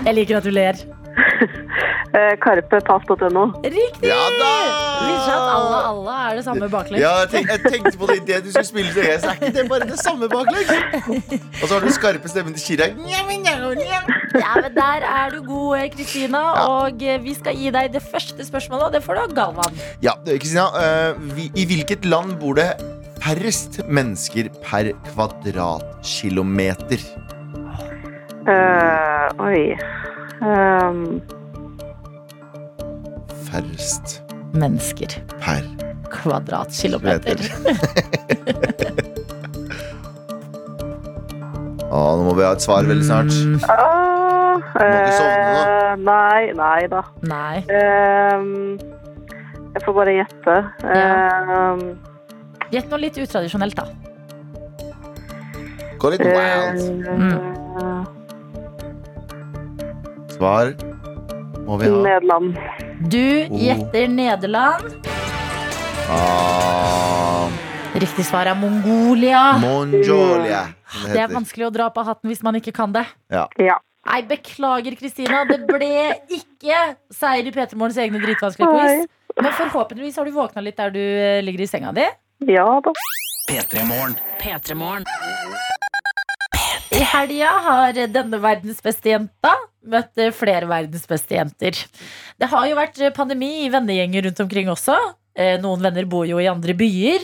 Jeg liker at du ler. Eh, Karpepass.no. Riktig! Ja da! Viser seg at alle, alle er det samme baklengs. Ja, jeg, tenk, jeg tenkte på det idet du skulle spille, så jeg, så er ikke det bare det samme baklengs? Og så har du skarpe stemmen til Chirag. Ja, men der er du god, Kristina. Og eh, vi skal gi deg det første spørsmålet, og det får du av Galvan. Ja, Kristina. eh, vi- I hvilket land bor det færrest mennesker per kvadratkilometer? Uh, oi. Um, Færrest Mennesker. per Kvadratkilometer. Å, nå må vi ha et svar veldig snart. ah, ikke sovne nå. eh, nei, nei da. Nei. Um, jeg får bare gjette. Um, Gjett noe litt utradisjonelt, da. Gå litt wild. eh, Svar må vi ha. Nederland. Du gjetter Nederland. Ah, Riktig svar er Mongolia. Mongolia. Det er heter. vanskelig å dra på hatten hvis man ikke kan det. Ja. Ja. Nei, beklager, Kristina. Det ble ikke seier i P3 Morgens egne dritvanskelige quiz. Men forhåpentligvis har du våkna litt der du eh, ligger i senga di. Ja da. P3 Morgen. P3morgen. I helga har denne verdens beste jenta møtt eh, flere verdens beste jenter. Det har jo vært eh, pandemi i vennegjenger rundt omkring også. Eh, Noen venner bor jo i andre byer.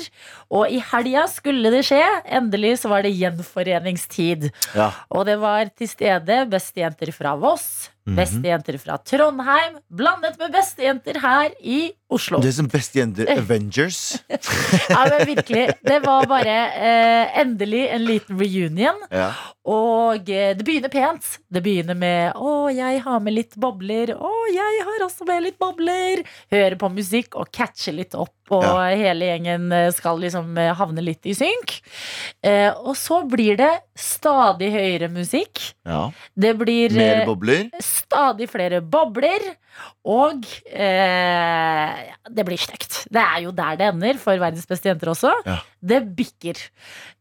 Og i helga skulle det skje. Endelig så var det gjenforeningstid. Ja. Og det var til stede bestejenter fra Voss, bestejenter fra Trondheim, blandet med bestejenter her i Oslo. Det er som bestejenter Avengers. Ja, men virkelig. Det var bare eh, endelig en liten reunion. Ja. Og eh, det begynner pent. Det begynner med 'Å, jeg har med litt bobler'. 'Å, jeg har også med litt bobler'. Høre på musikk og catche litt opp, og Ja. hele gjengen eh, skal liksom eh, havne litt i synk. Eh, og så blir det stadig høyere musikk. ja. Det blir Mer eh, bobler. stadig flere bobler. Og eh, det blir stygt. Det er jo der det ender for verdens beste jenter også. Ja. Det bikker.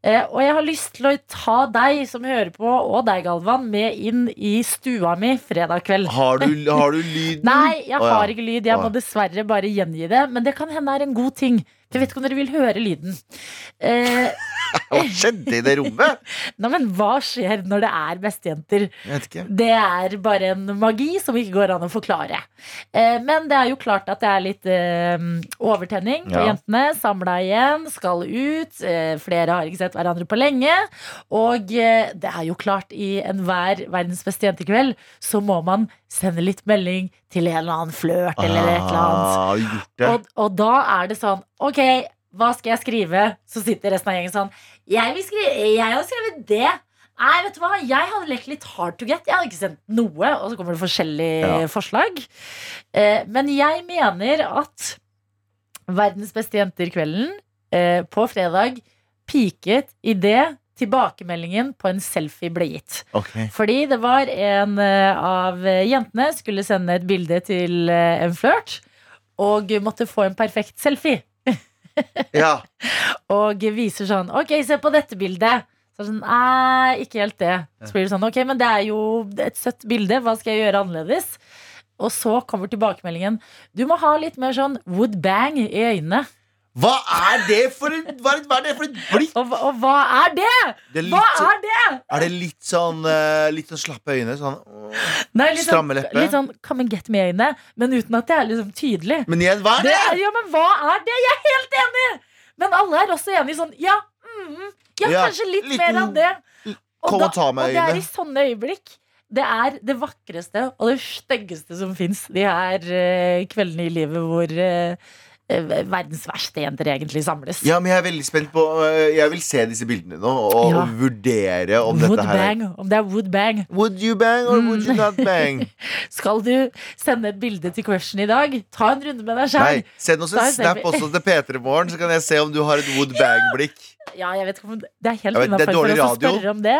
Eh, og jeg har lyst til å ta deg som hører på, og deg, Galvan, med inn i stua mi fredag kveld. Har du, har du lyden? Nei, jeg oh, ja. har ikke lyd. Jeg må dessverre bare gjengi det. Men det kan hende er en god ting. Jeg vet ikke om dere vil høre lyden. Eh, Hva skjedde i det rommet? nei, men hva skjer når det er bestejenter? Det er bare en magi som ikke går an å forklare. Eh, men det er jo klart at det er litt eh, overtenning på Ja. jentene. Samla igjen, skal ut. Eh, flere har ikke sett hverandre på lenge. Og eh, det er jo klart, i enhver verdens beste jentekveld så må man sende litt melding til en eller annen flørt eller et eller annet. Ah? Og, og da er det sånn Ok, hva skal jeg skrive? Så sitter resten av gjengen sånn Jeg, vil skrive, jeg har skrevet det Nei, vet du hva, jeg hadde lekt litt hard to get Jeg hadde ikke sendt noe Og så kommer det forskjellige Ja. forslag eh, Men jeg mener at Verdens beste jenter-kvelden eh, På fredag Piket i det Tilbakemeldingen på en selfie ble gitt Okay. fordi det var en eh, av jentene skulle sende et bilde til eh, en flørt, og måtte få en perfekt selfie. Ja. Og viser sånn Ok, se på dette bildet. Så er det sånn, Nei, ikke helt det. Så blir det sånn Ok, men det er jo et søtt bilde. Hva skal jeg gjøre annerledes? Og så kommer tilbakemeldingen. Du må ha litt mer sånn wood bang i øynene. Hva er det for et, hva er, det for et blikk? Og, og hva er det? Det er, litt, hva er det? er det litt sånn eh, Litt sånn slappe øyne? Sånn. Nei, litt Stramme sånn, lepper. litt sånn come and get me-øyne, men uten at det er liksom tydelig. Men igjen, hva er Det det? ja, men hva er det? Jeg er helt enig! Men alle er også enige sånn Ja, mm, ja, Ja, kanskje litt liten- mer av det. Og meg og det er i sånne øyeblikk. Det er det vakreste og det styggeste som fins. De her uh, kveldene i livet hvor eh, verdens verste jenter egentlig samles. Ja, men jeg er veldig spent på øh, Jeg vil se disse bildene nå og, Ja. vurdere om wood dette her er- bang. Om det er wood bang. Would you bang or would you not bang? Skal du sende et bilde til Question i dag? Ta en runde med deg sjøl. Send oss en er snap også til P3 Morgen, så kan jeg se om du har et wood bang-blikk. Ja, jeg vet ikke om Det er helt innafor for oss å spørre om det.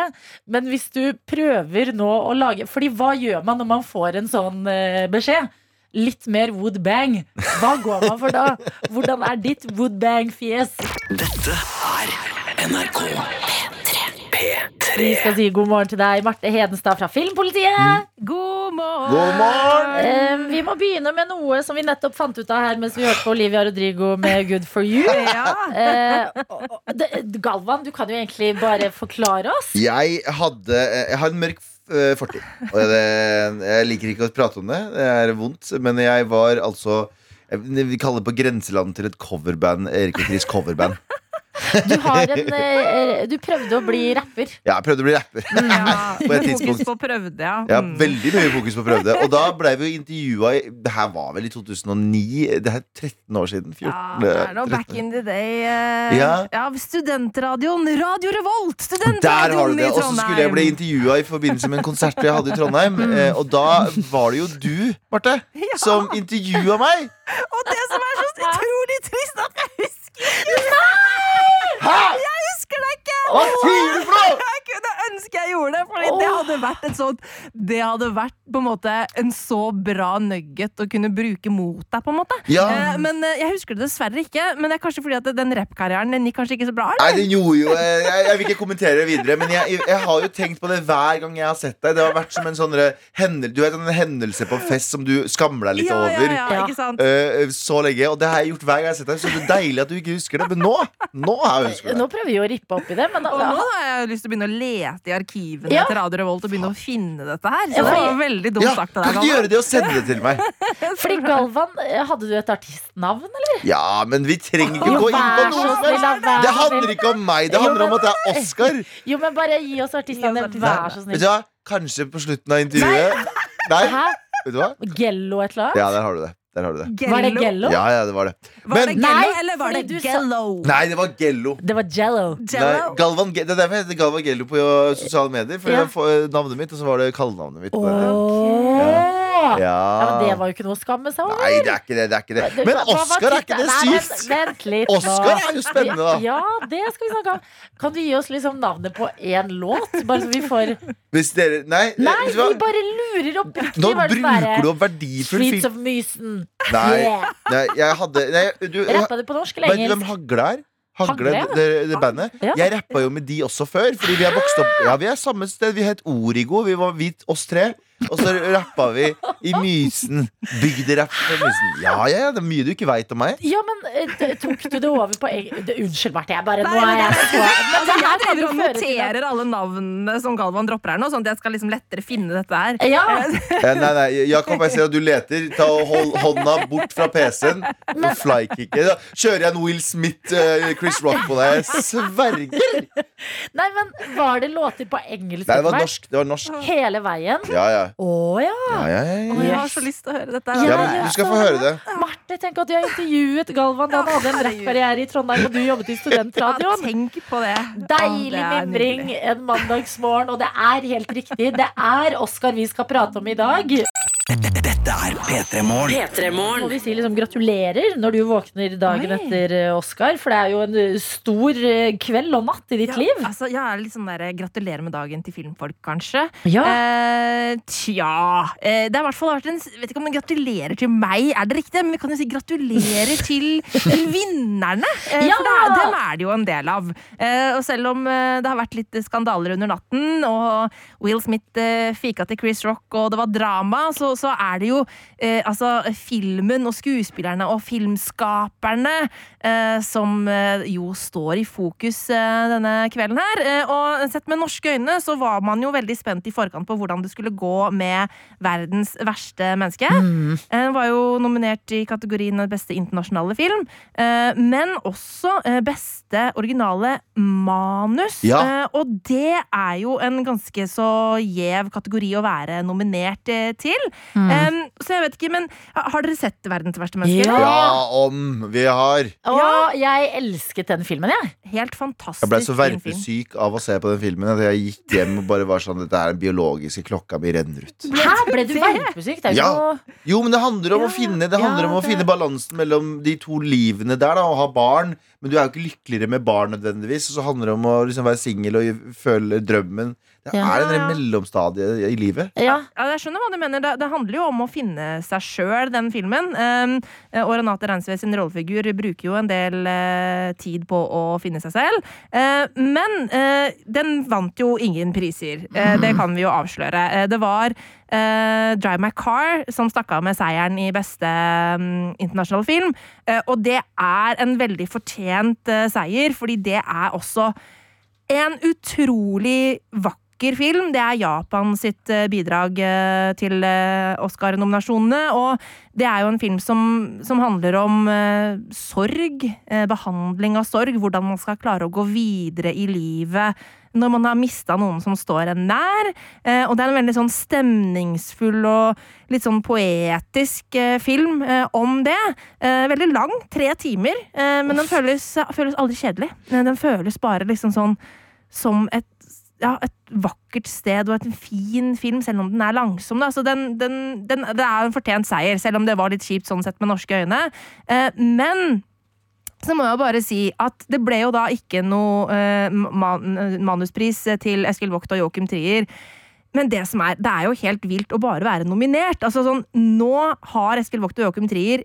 Men hvis du prøver nå å lage Fordi hva gjør man når man får en sånn eh, beskjed? Litt mer woodbang. Hva går man for da? Hvordan er ditt woodbang-fjes? Dette er NRK P3. Vi skal si god morgen til deg, Marte Hedenstad fra Filmpolitiet. God morgen. God morgen! Eh, vi må begynne med noe som vi nettopp fant ut av her mens vi hørte på Olivia Rodrigo med Good for you. Eh, og- det- Galvan, du kan jo egentlig bare forklare oss. Jeg hadde Jeg har en mørk fortid. Og det, jeg liker ikke å prate om det. Det er vondt. Men jeg var altså jeg, Vi kaller det på grenseland til et coverband. Erik og Chris coverband. Du, har en, eh, du prøvde å bli rapper. Ja, jeg prøvde å bli rapper. På et tidspunkt. Fokus på prøvde, ja. Ja, Mm. veldig mye fokus på prøvde. Og da ble vi jo intervjua i Det her var vel i 2009? Det er 13 år siden. 14, Ja, det er noe back in the day. eh, Ja. ja, studentradioen. Radio Revolt! Studentradioen i Trondheim! Og så skulle jeg bli intervjua i forbindelse med en konsert jeg hadde i Trondheim. Eh, og da var det jo du, Marte, som intervjua meg. Og det som er så utrolig trist, at jeg husker Hæ? Jeg det ikke! Hva sier du for noe?! Jeg kunne ønske jeg gjorde det, Fordi det hadde vært et sånt Det hadde vært på en måte en så bra nugget å kunne bruke mot deg, på en måte. Ja. Eh, men eh, jeg husker det dessverre ikke. Men det er kanskje fordi at den rappkarrieren den gikk kanskje ikke så bra? Nei, den gjorde jo jeg, jeg, jeg vil ikke kommentere det videre, men jeg, jeg har jo tenkt på det hver gang jeg har sett deg. Det har vært som en sånn hendelse, du vet, en hendelse på fest som du skammer deg litt ja, over. ja, Ja. ikke sant? eh, så lenge, og det har jeg gjort hver gang jeg har sett deg. Så det er deilig at du ikke husker det. Men nå, nå har jeg husket det. Nå prøver vi å rippe opp i det, men Og nå har jeg lyst til å begynne å lete i arkivene Ja. til Radio Revolt og begynne å finne dette her. Så Ja, det var veldig dumt Ja, sagt av kan deg. ikke du gjøre det og sende det til meg? fordi Galvan, eh, hadde du et artistnavn, eller? Ja, men vi trenger ikke gå inn på noe så som snill, helst. da, vær Det handler ikke om meg, det Jo, handler om at det er Oscar. Jo, men bare gi oss artistnavnet, vær så Vet snill. du hva? Kanskje på slutten av intervjuet. Nei, Nei. vet du hva? Gello et eller annet? Ja, der har du det. Der har du det. Gello? Var det Gello? Ja, ja, det var det. Var det Men Gello, Nei, eller var det Gello? Nei, det var Gello. Det var Jello. Nei, Galvan, det er derfor jeg heter Galvan Gello på sosiale medier. For Ja. jeg får navnet mitt, og så var det kallenavnet mitt. Okay. det. Ja. Ja. men det var jo ikke noe å skamme seg over. Nei, det er ikke det. det, er ikke det. Men Oscar, er ikke det? Nei, sykt? Vent litt nå. Oscar er jo spennende, da. Ja, det skal vi snakke om. Kan du gi oss liksom navnet på én låt? Bare så vi får Hvis dere Nei, Nei, du hva? vi bare lurer oppriktig. nå bruker du opp verdifull Streets of Mysen. Nei, nei, jeg hadde nei, du, Rappa du på norsk eller engelsk? hvem? Hagle er? Hagle, Hagle? det, det bandet. Ja. Jeg rappa jo med de også før, fordi vi er vokst opp Ja, vi er samme sted. Vi het Origo. Vi var hvit, oss tre. Og så rappa vi i Mysen. Bygderapp i Mysen. Ja, ja, ja, det er mye du ikke veit om meg. Ja, men eh, tok du det over på. Unnskyld, Marte. Jeg bare Nå er jeg så Altså, jeg driver og noterer alle navnene som Galvan dropper her nå, sånn at jeg skal liksom lettere finne dette her. Ja, Eh, Nei, nei, Jakob, jeg ser at du leter. Ta Hold hånda bort fra PC-en. Og flykicke. Kjører jeg en Will Smith, eh, Chris Rock på deg. Jeg sverger! Nei, men var det låter på engelsk? Nei, det var norsk. Det var norsk. Hele veien? Ja, ja. Å ja. ja, ja, jeg har så lyst til å høre dette. Ja, ja men du skal få høre det. Marte, tenk at du har intervjuet Galvan da han hadde en rappkarriere i Trondheim, og du jobbet i Ja, studentradioen. tenk på det. Deilig mimring en mandagsmorgen, og det er helt riktig. Det er Oskar vi skal prate om i dag. Dette er P3 Morgen. Må vi si liksom gratulerer når du våkner dagen Oi. etter eh, Oscar, for det er jo en eh, stor eh, kveld og natt i ditt Ja, liv. altså, jeg er litt sånn der, Gratulerer med dagen til filmfolk, kanskje. Ja. Eh, tja eh, Det har i hvert fall vært en Vet ikke om den gratulerer til meg, er det riktig? Men vi kan jo si gratulerer til, vinnerne. Eh, Ja! For det dem er det jo en del av. Eh, og selv om eh, det har vært litt skandaler under natten, og Will Smith eh, fika til Chris Rock, og det var drama, så, så er det jo eh, altså filmen og skuespillerne og filmskaperne eh, som eh, jo står i fokus eh, denne kvelden her. Eh, og sett med norske øyne så var man jo veldig spent i forkant på hvordan det skulle gå med verdens verste menneske. Mm. Eh, var jo nominert i kategorien beste internasjonale film, eh, men også eh, beste originale manus. Ja. Eh, og det er jo en ganske så gjev kategori å være nominert eh, til. Så jeg vet ikke, men har dere sett Verdens verste menneske? Ja. Ja, om vi har. Og jeg elsket den filmen, jeg. Helt fantastisk. Jeg ble så verpesyk av å se på den filmen at jeg gikk hjem og bare var sånn Dette er den biologiske klokka mi renner ut. Hæ, ble du verpesyk. Det er jo Ja. Jo, men det handler om å finne Det handler ja, om å det- finne balansen mellom de to livene der, da, å ha barn. Men du er jo ikke lykkeligere med barn nødvendigvis. Og så handler det om å liksom være singel og føle drømmen. Det Ja. er en mellomstadie i livet. Ja. Ja, jeg skjønner hva du mener. Det, det handler jo om å finne seg sjøl, den filmen. Um, og Renate Reinsve sin rollefigur bruker jo en del eh, tid på å finne seg selv. Eh, men eh, den vant jo ingen priser. Eh, det kan vi jo avsløre. Eh, det var eh, Drive My Car som stakk av med seieren i beste um, internasjonale film. Eh, og det er en veldig fortjent seier, fordi det er også en utrolig vakker film. Det er Japan sitt eh, bidrag eh, til eh, Oscar-nominasjonene. Og det er jo en film som, som handler om eh, sorg, eh, behandling av sorg, hvordan man skal klare å gå videre i livet når man har mista noen som står en nær. Eh, og det er en veldig sånn stemningsfull og litt sånn poetisk film om det. Eh, veldig lang, tre timer, eh, men den føles, føles aldri kjedelig. Den føles bare liksom sånn som et ja, et vakkert sted og et fin film, selv om den er langsom. Da. Så den, den, den, det er en fortjent seier, selv om det var litt kjipt sånn sett med norske øyne. Eh, men så må jeg bare si at det ble jo da ikke noe eh, man, manuspris til Eskil Vogt og Joachim Trier. Men det som er, det er jo helt vilt å bare være nominert. Altså sånn, Nå har Eskil Vogt og Joachim Trier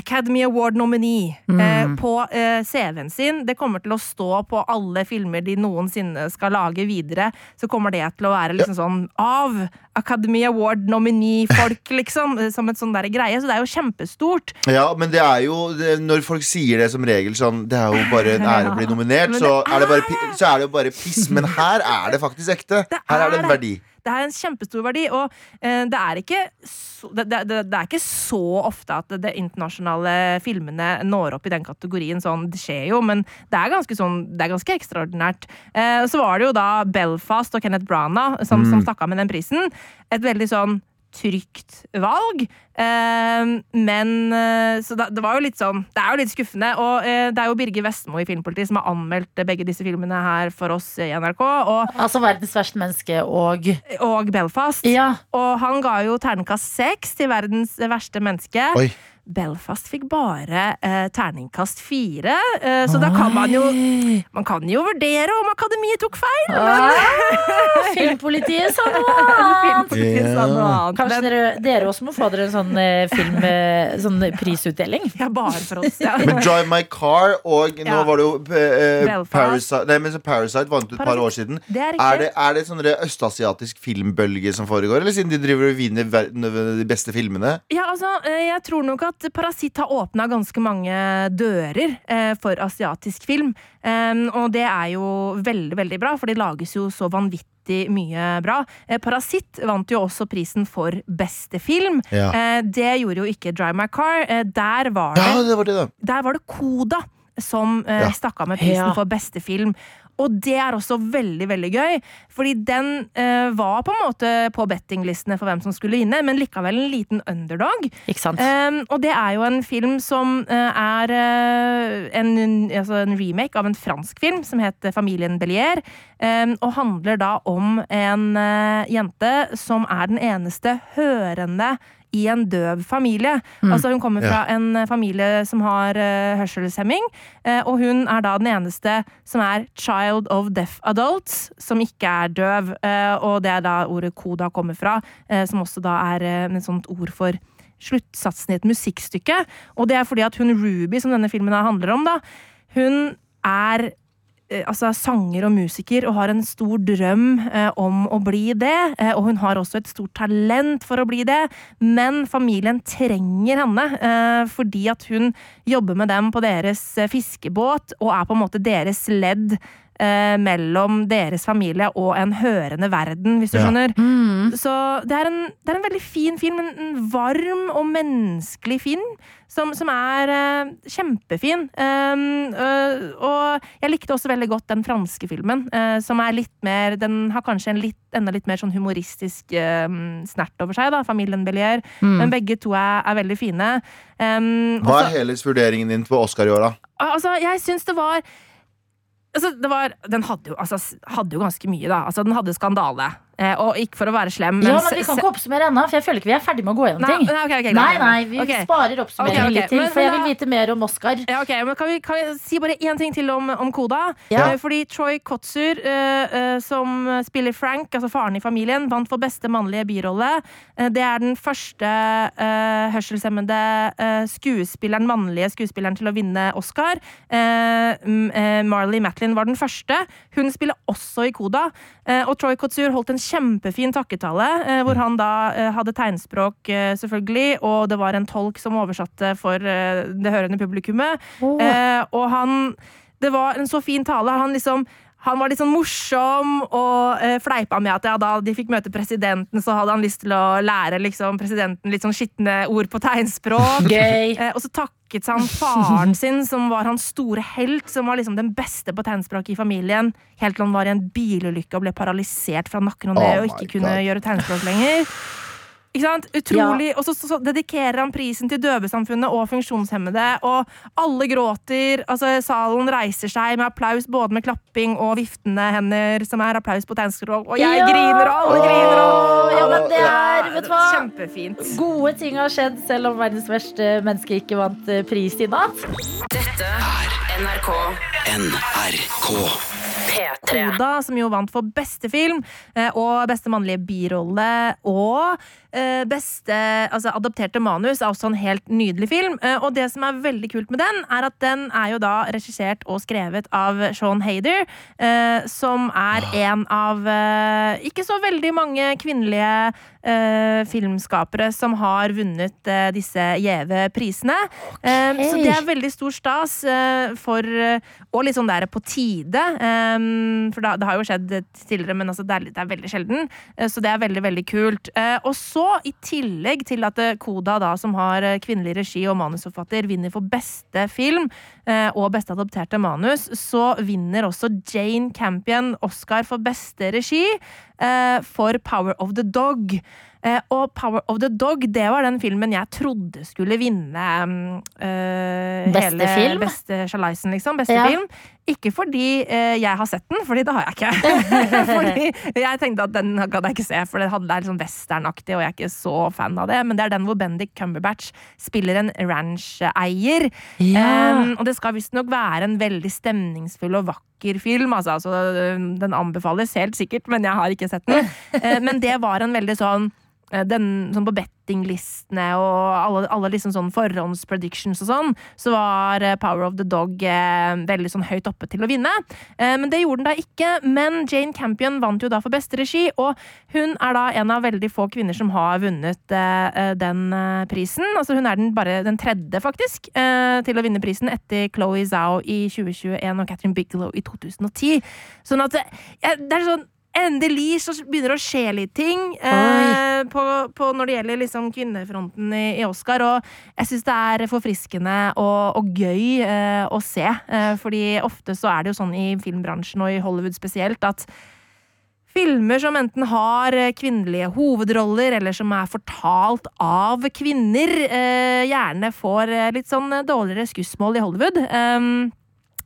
Academy Award nominee eh, på eh, CV-en sin. Det kommer til å stå på alle filmer de noensinne skal lage videre. Så kommer det til å være liksom sånn av Academy Award nominee-folk, liksom. eh, Som et sånn der greie. Så det er jo kjempestort. Ja, men det er jo det, Når folk sier det som regel sånn Det er jo bare en ære å bli nominert, så er det, bare, så er det jo bare piss. Men her er det faktisk ekte. Det Her er er det en verdi. Det er en kjempestor verdi, og eh, det er ikke så, det, det, det er ikke så ofte at det internasjonale filmene når opp i den kategorien. Sånn, det skjer jo, men det er ganske, sånn, det er ganske ekstraordinært. Eh, så var det jo da Belfast og Kenneth Branagh som, som stakk av med den prisen. Et veldig sånn trygt valg. Eh, men eh, Så da, det var jo litt sånn Det er jo litt skuffende. Og eh, det er jo Birger Vestmo i Filmpolitiet som har anmeldt begge disse filmene her for oss i NRK, og, Altså verdens verste menneske og og Belfast. Ja. Og han ga jo terningkast seks til verdens verste menneske. Oi. Belfast fikk bare eh, terningkast fire, eh, så da kan man jo Man kan jo vurdere om Akademiet tok feil! Ah, Filmpolitiet sa noe annet! Filmpolitiet sa noe annet. Kanskje dere, dere også må få dere en sånn eh, film eh, Sånn prisutdeling? Ja, bare for oss. Ja. Men Drive My Car og nå Ja. var det jo eh, Parasite, nei, men Parasite vant ut et par år siden. Det er. Er det, er det sånn østasiatisk filmbølge som foregår, eller siden de driver og vinner de beste filmene? Ja, altså, eh, jeg tror nok at Parasitt har åpna ganske mange dører eh, for asiatisk film. Eh, og det er jo veldig, veldig bra, for det lages jo så vanvittig mye bra. Eh, Parasitt vant jo også prisen for beste film. Ja. Eh, det gjorde jo ikke Drive My Car. Eh, der var det Ja, det var det, der var det Koda som Ja. stakk av med prisen Ja. for beste film. Og det er også veldig veldig gøy, fordi den eh, var på en måte på bettinglistene for hvem som skulle vinne, men likevel en liten underdog. Ikke sant? Um, og det er jo en film som eh, er eh, en, altså en remake av en fransk film som heter Familien Bellier. Um, og handler da om en eh, jente som er den eneste hørende i en døv familie. Altså Hun kommer fra en eh, familie som har uh, hørselshemming, uh, og hun er da den eneste som er child of deaf adults, som ikke er døv. Uh, og det er da ordet koda kommer fra, som også da er uh, et sånt ord for sluttsatsen i et musikkstykke. Og det er fordi at hun Ruby, som denne filmen handler om, da, hun er altså sanger og musiker og har en stor drøm eh, om å bli det. Eh, og hun har også et stort talent for å bli det, men familien trenger henne eh, fordi at hun jobber med dem på deres eh, fiskebåt og er på en måte deres ledd eh, mellom deres familie og en hørende verden, hvis du Ja. skjønner. Så det er, en, det er en veldig fin film, en, en varm og menneskelig film, som, som er eh, kjempefin. Um, øh, og jeg likte også veldig godt den franske filmen, eh, som er litt mer Den har kanskje en litt, enda litt mer sånn humoristisk eh, snert over seg, da, Familien Bellier. Men begge to er, er veldig fine. Um, Hva også- er helhetsvurderingen din på Oscar i år, da? Altså, jeg syns det var Altså, var Den hadde jo, altså, hadde jo ganske mye, da. Altså, den hadde skandale. Eh, og ikke for å være slem, men Ja, men vi kan ikke oppsummere ennå, for jeg føler ikke vi er ferdig med å gå gjennom ting. nei, okay, okay, nei, nei, vi okay. sparer oppsummeringen litt til, men- for jeg vil vite mer om Oscar. Ja, men kan vi, kan vi si bare én ting til om, om Koda? Ja. Eh, Fordi Troy Kotsur, eh, som spiller Frank, altså faren i familien, vant for beste mannlige birolle. Det er den første hørselshemmede skuespilleren, mannlige skuespilleren til å vinne Oscar. Marley Matlin var den første. Hun spiller også i Koda. Og Troy Kotsur holdt en kjempefin takketale, eh, hvor han da eh, hadde tegnspråk, eh, selvfølgelig, og det var en tolk som oversatte for det hørende publikummet. Eh, og han Det var en så fin tale. Han liksom han var litt sånn morsom og eh, fleipa med at ja, da de fikk møte presidenten, så hadde han lyst til å lære liksom, presidenten litt sånn skitne ord på tegnspråk. Eh, og så takket han faren sin, som var hans store helt, som var liksom den beste på tegnspråk i familien, helt til han var i en bilulykke og ble paralysert fra nakken og ned Oh og ikke kunne God. gjøre tegnspråk lenger. Ikke sant? Utrolig. Og så, så, så dedikerer han prisen til døvesamfunnet og funksjonshemmede, og alle gråter. Altså, salen reiser seg med applaus, både med klapping og viftende hender, som er applaus på tegnspråk. Og jeg Ja! griner, og alle griner. Og, Ja, men det er, vet du hva? Kjempefint. Gode ting har skjedd, selv om verdens verste menneske ikke vant eh, pris i natt. Dette er NRK NRK. P3. Koda, som jo vant for beste film eh, og beste mannlige birolle og beste altså adapterte manus er også en helt nydelig film. Eh, Og det som er veldig kult med den, er at den er jo da regissert og skrevet av Sean Hader, eh, som er en av eh, ikke så veldig mange kvinnelige eh, filmskapere som har vunnet eh, disse gjeve prisene. Eh, så det er veldig stor stas eh, for eh, Og litt sånn der på tide. eh, for da, det har jo skjedd tidligere, men altså det, er, det er veldig sjelden. eh, så det er veldig, veldig kult. Eh, og så, i tillegg til at eh, Koda, da, som har eh, kvinnelig regi og manusforfatter, vinner for beste film, og beste adopterte manus, så vinner også Jane Campion Oscar for beste regi eh, for Power of the Dog. Eh, og Power of the Dog det var den filmen jeg trodde skulle vinne eh, Beste hele film? Beste sjalaisen, liksom. Beste Ja. film. Ikke fordi eh, jeg har sett den, fordi det har jeg ikke. fordi jeg tenkte at den kan jeg ikke se, for det er sånn westernaktig, og jeg er ikke så fan av det. Men det er den hvor Bendik Cumberbatch spiller en rancheier. Um, og det skal visstnok være en veldig stemningsfull og vakker film. Altså, altså, den anbefales helt sikkert, men jeg har ikke sett den. Eh, men det var en veldig sånn den, sånn på bettinglistene og alle, alle liksom sånn forhåndspredictions og sånn, så var eh, Power of the Dog eh, veldig sånn høyt oppe til å vinne. Eh, men det gjorde den da ikke. Men Jane Campion vant jo da for beste regi, og hun er da en av veldig få kvinner som har vunnet eh, eh, den eh, prisen. Altså hun er den bare den tredje, faktisk, eh, til å vinne prisen etter Chloé Zhao i 2021 og Catherine Bigelow i 2010. Sånn at det, det er sånn Endelig så begynner det å skje litt ting eh, på, på når det gjelder liksom kvinnefronten i, i Oscar. Og jeg syns det er forfriskende og, og gøy eh, å se. Eh, fordi ofte så er det jo sånn i filmbransjen og i Hollywood spesielt at Filmer som enten har kvinnelige hovedroller, eller som er fortalt av kvinner, eh, gjerne får eh, litt sånn dårligere skussmål i Hollywood. Um,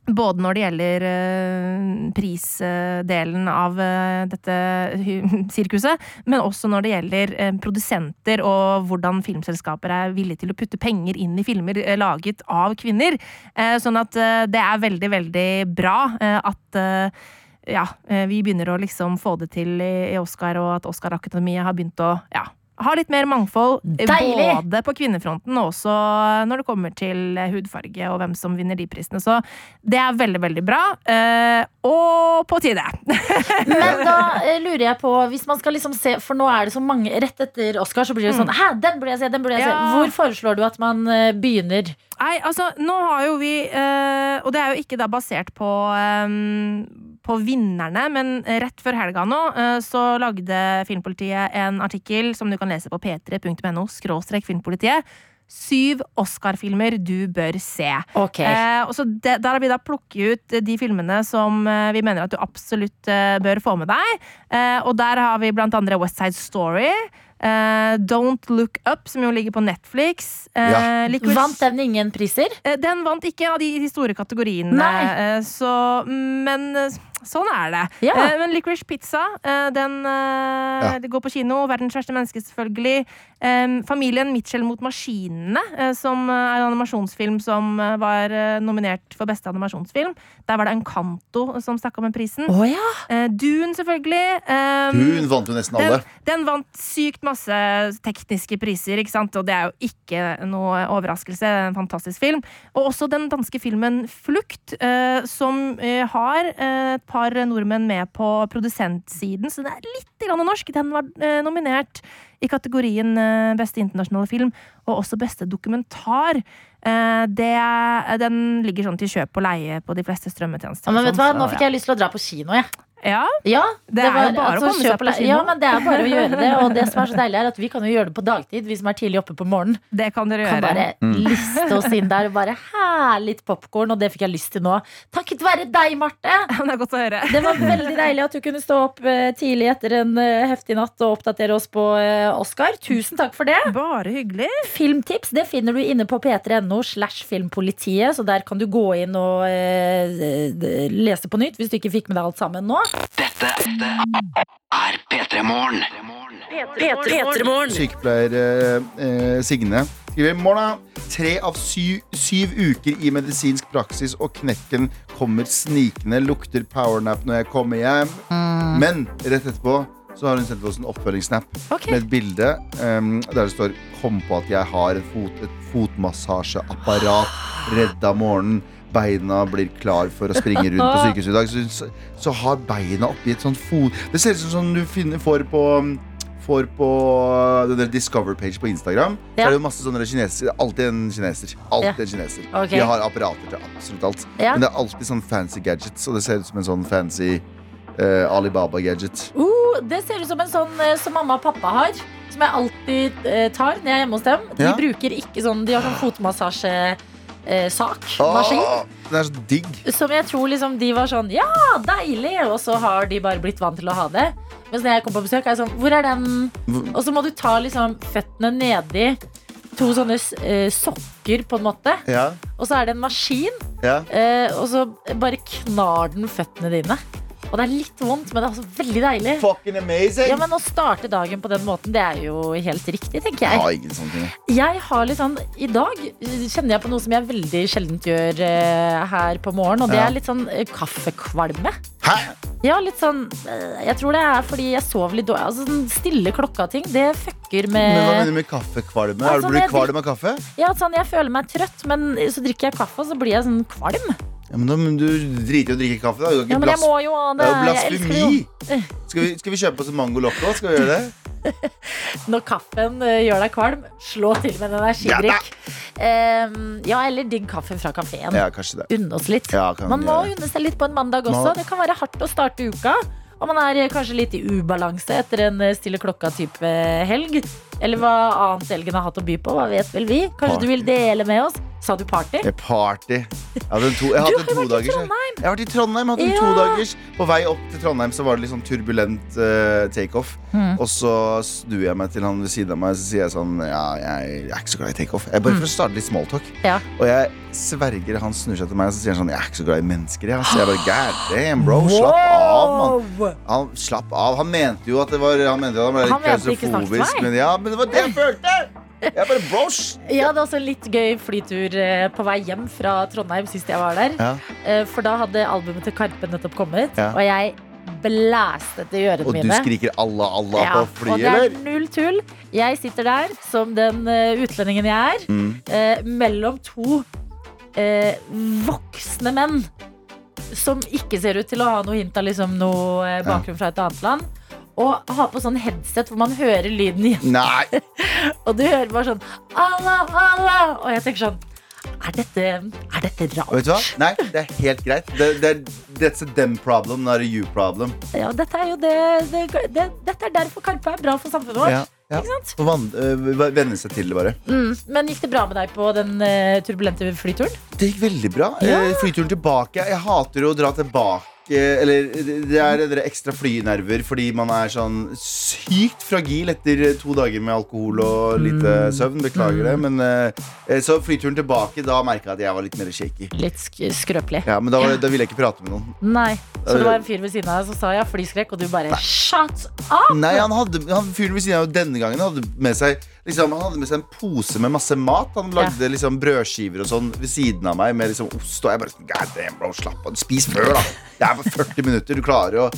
både når det gjelder eh, prisdelen av eh, dette sirkuset, men også når det gjelder eh, produsenter og hvordan filmselskaper er villige til å putte penger inn i filmer laget av kvinner. Sånn at det er veldig, veldig bra at ja, vi begynner å liksom få det til i Oscar, og at Oscar-akademiet har begynt å ja, ha litt mer mangfold. eh, Deilig! Både på kvinnefronten og også når det kommer til eh, hudfarge og hvem som vinner de prisene. Så det er veldig, veldig bra. Eh, og på tide. Men da eh, lurer jeg på, hvis man skal liksom se For nå er det så mange Rett etter Oscar så blir det sånn Hæ, den burde jeg se, den burde jeg se. Hvor foreslår du at man eh, begynner? Nei, altså, nå har jo vi eh, Og det er jo ikke da basert på eh, på vinnerne, men rett før helga nå eh, så lagde Filmpolitiet en artikkel som du kan lese på p3.no skråstrek filmpolitiet. Syv Oscar-filmer du bør se. Ok. Eh, og så det, Der har vi da plukket ut de filmene som eh, vi mener at du absolutt eh, bør få med deg. Eh, og der har vi blant andre West Side Story. Uh, Don't Look Up, som jo ligger på Netflix. Uh, Ja. Vant den ingen priser? Uh, Den vant ikke av de, de store kategoriene, så Men eh, sånn er det. Ja. Eh, Men Licorice Pizza, eh, den eh, det går på kino. Verdens verste menneske, selvfølgelig. Eh, Familien Mitchell mot maskinene, eh, som er en animasjonsfilm som eh, var eh, nominert for beste animasjonsfilm. Der var det Encanto som stakk av med prisen. Oh, ja. Eh, Dune, selvfølgelig. Dune vant jo nesten alle. den, den vant sykt masse tekniske priser, ikke sant? og det er jo ikke noe overraskelse. Er En fantastisk film. Og også den danske filmen Flukt, eh, som eh, har eh, et par nordmenn med på produsentsiden, så det er litt grann norsk. Den var eh, nominert i kategorien eh, beste internasjonale film, og også beste dokumentar. Eh, det, den ligger sånn til kjøp og leie på de fleste strømmetjenester. Men vet du hva, Nå fikk jeg lyst til å dra på kino, jeg. Ja, Ja, Det er jo bare å komme seg på kino. Ja, men det er bare å gjøre det. Og det som er så deilig, er at vi kan jo gjøre det på dagtid, vi som er tidlig oppe på morgenen. det kan dere Kan gjøre. bare liste oss inn der og bare herlig popkorn, og det fikk jeg lyst til nå. Takket være deg, Marte! Det er godt å høre. Det var veldig deilig at du kunne stå opp eh, tidlig etter en eh, heftig natt og oppdatere oss på eh, Oscar. Tusen takk for det. Bare hyggelig. Filmtips det finner du inne på p3.no slash filmpolitiet, så der kan du gå inn og lese på nytt hvis du ikke fikk med deg alt sammen nå. Dette er P3 Morgen. P3morgen. Sykepleier eh, eh, Signe skriver morgen. tre av syv, syv uker i medisinsk praksis og knekken kommer snikende, lukter powernap når jeg kommer hjem. Men rett etterpå så har hun sendt oss en oppfølgingssnap Ok. med et bilde um, der det står 'Kom på at jeg har et, fot, et fotmassasjeapparat. Redd av morgenen. Beina blir klar for å springe rundt på sykehuset i dag. Så, så, har beina oppi et sånt fot Det ser ut som sånn du finner, får på Får på den der Discover-page på Instagram. Så er det masse sånne kinesere. Alltid en kineser. Alltid en kineser Okay. De har apparater til absolutt alt. Ja. Men det er alltid sånn fancy gadgets, og det ser ut som en sånn fancy uh, Alibaba-gadget. Uh, det ser ut som en sånn uh, som mamma og pappa har. Som jeg alltid eh, tar når jeg er hjemme hos dem. De Ja. bruker ikke sånn De har sånn fotmassasje eh, sak. Maskin. Åh, det er så digg. Som jeg tror liksom de var sånn Ja, deilig! Og så har de bare blitt vant til å ha det. Mens når jeg kom på besøk, er jeg sånn Hvor er den? Og så må du ta liksom føttene nedi to sånne eh, sokker, på en måte. Ja, Og så er det en maskin, ja. eh, og så bare knar den føttene dine. Og det er litt vondt, men det er også veldig deilig. Fucking amazing! Ja, men Å starte dagen på den måten, det er jo helt riktig, tenker Jeg jeg. har sånn ting. Jeg har litt sånn, I dag kjenner jeg på noe som jeg veldig sjeldent gjør eh, her på morgen, og det Ja. er litt sånn eh, kaffekvalme. Hæ? Ja, litt sånn eh, Jeg tror det er fordi jeg sover litt dårlig. Altså, sånn stille klokka-ting, det fucker Men hva mener med du med kaffekvalme? Ja, Har du sånn blitt jeg kvalm av kaffe? Ja, sånn, Jeg føler meg trøtt, men så drikker jeg kaffe, og så blir jeg sånn kvalm. Ja, men da men du driter i å drikke kaffe, da. Du kan Ja, ikke men jeg blas- må jo ha det det. er jo Jeg elsker det jo. blasfemi! Skal vi, skal vi kjøpe oss en Mango Loco? Skal vi gjøre det? Når kaffen eh, gjør deg kvalm, slå til med en energidrikk. Ehm, ja, eller digg kaffen fra kafeen. Ja, kanskje det. Unne oss litt. Ja, kan Man må gjøre unne seg litt på en mandag også. Må- Det kan være hardt å starte uka. Og man er eh, kanskje litt i ubalanse etter en eh, stille klokka-type helg. Eller hva annet helgen har hatt å by på. Hva vet vel vi? Kanskje du vil dele med oss? Sa du party? Er party. Jeg hadde en to, jeg Du hadde har en jo vært i jeg. Trondheim. Jeg har vært i Trondheim, hadde en Ja. todagers. På vei opp til Trondheim så var det litt sånn turbulent uh, takeoff. Mm. Og så snur jeg meg til han ved siden av meg, så sier jeg sånn Ja, jeg, er ikke så glad i takeoff. Jeg bare for å starte litt smalltalk. Ja. Og jeg sverger han snur seg til meg og så sier han sånn Jeg er ikke så glad i mennesker, jeg. Så jeg bare God damn, bro. Slapp av, mann. Han slapp av. Han mente jo at det var Han mente at han var litt klaustrofobisk, men ja, men det var det jeg følte! Jeg bare bro, Jeg hadde også en litt gøy flytur eh, på vei hjem fra Trondheim sist jeg var der. Ja. Eh, For da hadde albumet til Karpe nettopp kommet, Ja. og jeg blæstet i ørene mine. Og du mine. skriker Allah, Allah Ja, på og det er null tull. Jeg sitter der som den eh, utlendingen jeg er, Mm. eh, mellom to eh, voksne menn som ikke ser ut til å ha noe hint av liksom, noe bakgrunn fra et annet land. Og har på sånn headset hvor man hører lyden igjen. Nei! Og du hører bare sånn Allah, Allah! Og jeg tenker sånn Er dette, er dette rart? Vet du hva? Nei, det er helt greit. Det, det er, that's a them problem, not a you problem. Ja, dette er jo det, det, det Dette er derfor Karpe er bra for samfunnet vårt. Ja, ja. Øh, Venne seg til det, bare. Mm. Men gikk det bra med deg på den eh, turbulente flyturen? Det gikk veldig bra. Ja. Eh, Flyturen tilbake. Jeg hater å dra tilbake. Eller det er det ekstra flynerver fordi man er sånn sykt fragil etter to dager med alkohol og lite Mm. søvn. Beklager det. Men eh, så flyturen tilbake, da merka jeg at jeg var litt mer shaky. Litt sk skrøpelig. Ja, Men da, var, da ville jeg ikke prate med noen. Nei. Så det var en fyr ved siden av deg som sa ja, flyskrekk, og du bare shut up! Nei, han hadde han fyren ved siden av denne gangen hadde med seg liksom, Han hadde med seg en pose med masse mat. Han lagde liksom brødskiver og sånn ved siden av meg med liksom ost. Og jeg bare sånn, God damn, bro, slapp av. Spis før, da. Det er bare 40 minutter. Du klarer å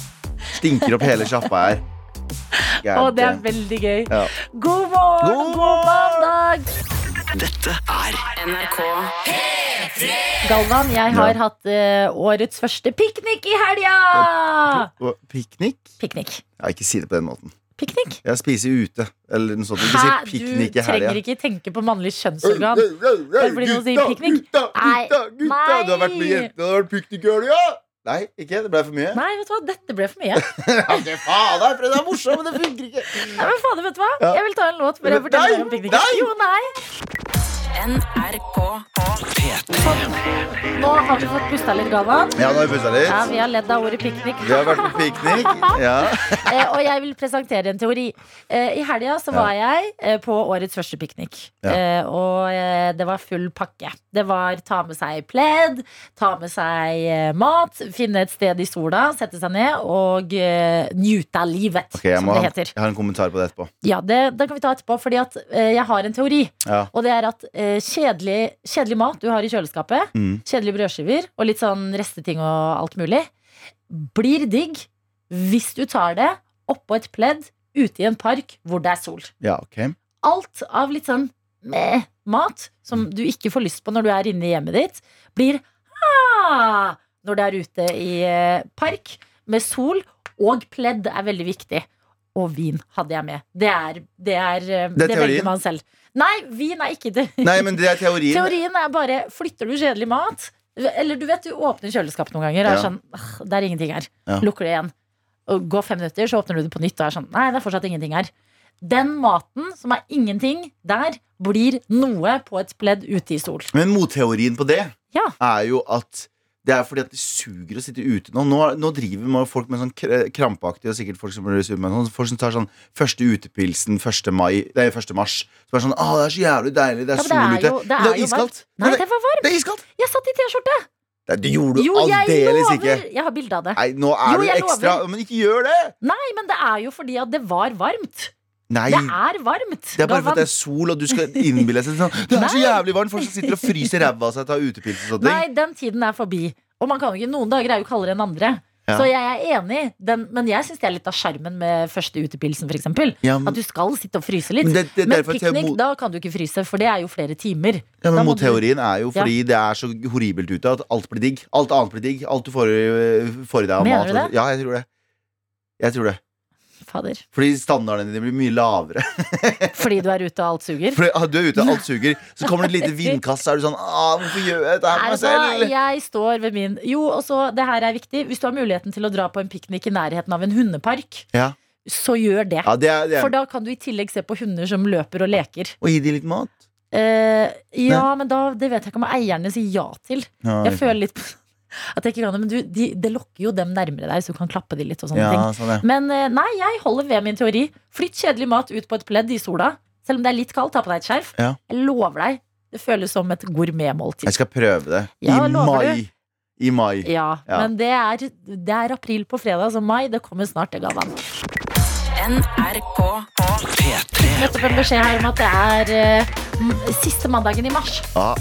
stinker opp hele sjappa her. Og det er veldig gøy. Ja. God morgen, God god mandag! Dette er NRK P3! Galvan, jeg har Ja. hatt uh, årets første piknik i helga! Piknik? Piknik. Ja, ikke si det på den måten. Piknik? Jeg spiser ute. Eller noe sånt. Hæ, si du piknik i helga. trenger ikke tenke på mannlig kjønnsorgan. Bare fordi noen sier piknik. Gutta, gutta, gutta! nei. Du har vært med jentene, du har vært piknik i helga! Nei, ikke? Det ble for mye? Nei, vet du hva, dette ble for mye. Ja, det faen, det er det er morsomt, men det funker ikke. Nei, men fader, vet du hva? Jeg vil ta en låt før jeg forteller om pikniken. nei. Jo, nei. NRK Nå har vi fått pusta litt, Galvan. Ja, nå har vi pusta litt. Ja, vi har ledd av ordet piknik. Vi har vært på piknik. Ja. Eh, og jeg vil presentere en teori. Eh, I helga så var jeg eh, på årets første piknik. Ja. Eh, og eh, det var full pakke. Det var ta med seg pledd, ta med seg eh, mat, finne et sted i sola, sette seg ned og eh, njute av livet, Ok, jeg, som det heter. ha- jeg har en kommentar på det etterpå. Ja, det, det kan vi ta etterpå, fordi at eh, jeg har en teori. Ja. Og det er at eh, kjedelig, kjedelig mat du har i kjøleskapet, Mm. kjedelige brødskiver og litt sånn resteting og alt mulig, blir digg hvis du tar det oppå et pledd ute i en park hvor det er sol. Ja, okay. Alt av litt sånn meh mat som du ikke får lyst på når du er inne i hjemmet ditt, blir ah, når du er ute i eh, park med sol, og pledd er veldig viktig. Og vin hadde jeg med. Det er Det, er, eh, Det det velger man selv. Nei, vin er ikke det. Nei, men det er teorien. Teorien er bare Flytter du kjedelig mat Eller du vet du åpner kjøleskapet noen ganger Og er Ja. sånn, «Åh, det er ingenting her Ja. Lukker det igjen Og går fem minutter, så åpner du det på nytt Og er sånn, nei det er fortsatt ingenting her Den maten som er ingenting der, blir noe på et pledd ute i sol. Men motteorien på det Ja. er jo at det er fordi at det suger å sitte ute nå. Nå, nå driver man folk med sånn kr- krampaktig, og sikkert folk som blir sur, men sånn- folk som tar sånn første utepilsen 1. mai, nei, 1. mars. Så er det sånn Å, det er så jævlig deilig, det er Ja, men sol det er ute. jo- det er jo iskaldt. Nei, det, det var varmt! det er iskaldt. Jeg satt i T-skjorte! Det gjorde du aldeles ikke. Jeg har bilde av det. Nei, nå er Jo, du ekstra lover. Men ikke gjør det! Nei, men det er jo fordi at det var varmt. Nei. Det er varmt. Det er bare for at det er sol, og du skal innbille deg sånn Det er så jævlig varmt! Folk som sitter og fryser ræva av seg tar utepils og sånne ting. Nei, den tiden er forbi. Og man kan jo ikke, noen dager er jo kaldere enn andre. Ja. Så jeg er enig, den, men jeg syns det er litt av sjarmen med første utepilsen, f.eks. Ja, men- At du skal sitte og fryse litt. Men det- det Men piknik, mot- da kan du ikke fryse, for det er jo flere timer. Ja, men du- Motteorien er jo fordi det er så horribelt ute at alt blir digg. Alt annet blir digg. Alt du får, får i deg av Mener mat. du det? Ja, jeg tror det. Jeg tror det. Fader. Fordi standardene dine blir mye lavere. Fordi du er ute og alt suger. Fordi ah, Du er ute, og alt suger. Så kommer det et lite vindkast, så er du sånn ah, Hvorfor gjør jeg dette her meg selv? jeg står ved min Jo, og så, det her er viktig. Hvis du har muligheten til å dra på en piknik i nærheten av en hundepark, Ja. så gjør det. Ja, det er, det For er. da kan du i tillegg se på hunder som løper og leker. Og gi dem litt mat. Eh, ja, men da, det vet jeg ikke om eierne sier ja til. Ja, Jeg føler litt at jeg ikke kan det, men du, de, det lokker jo dem nærmere deg, så du kan klappe de litt og sånne ja, ting. sånn. Men eh, nei, jeg holder ved min teori. Flytt kjedelig mat ut på et pledd i sola. Selv om det er litt kaldt, ta på deg et skjerf. Ja. Jeg lover deg, det føles som et gourmetmåltid. Jeg skal prøve det. Ja, I mai. mai. I mai. Ja, Ja. men det er, det er april på fredag, så mai, det kommer snart, det, Galvan. NRK Nettopp en beskjed her om at det er uh, siste mandagen i mars. Ja.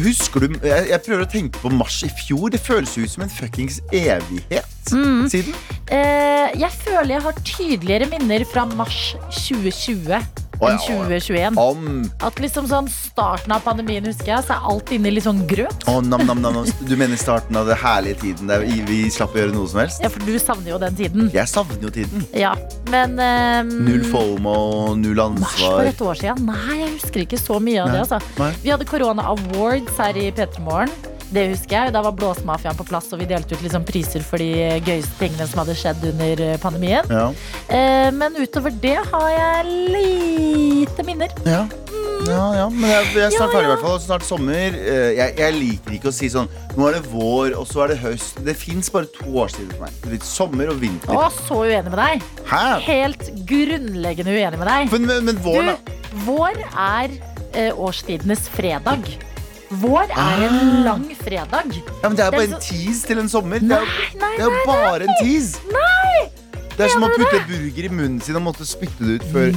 Husker du jeg, jeg prøver å tenke på mars i fjor. Det føles ut som en fuckings evighet Mm. siden. Uh, jeg føler jeg har tydeligere minner fra mars 2020 Å, enn ja, 2021. Om At liksom sånn starten av pandemien, husker jeg, så er alt inne litt sånn grøt. Oh, nam, nam, nam. Du mener starten av den herlige tiden der vi slapp å gjøre noe som helst? Ja, for du savner jo den tiden. Jeg savner jo tiden. Ja, men um, Null fomo, null Mars for et år siden? Nei, jeg husker ikke så mye av Nei. det. altså. Vi hadde Korona Awards her i P3 Morgen. Det husker jeg. Da var Blåsmafiaen på plass, og vi delte ut liksom priser for de gøyeste tingene som hadde skjedd under eh, pandemien. Ja. Eh, men utover det har jeg lite minner. Ja. Ja, ja, men jeg, jeg er snart ferdig i hvert fall. Snart sommer. Eh, Jeg, jeg liker ikke å si sånn Nå er det vår, og så er det høst. Det fins bare to årstider for meg. Litt sommer og vinter. Å, så uenig med deg. Hæ? Helt grunnleggende uenig med deg. Men, men, men våren Du, vår er eh, årstidenes fredag. Vår er en Ah. lang fredag. ja, men Det er bare en tease til en sommer. Er, Nei, nei, det er jo nei, bare en tease. Det er som å putte burger i munnen sin og måtte spytte det ut før,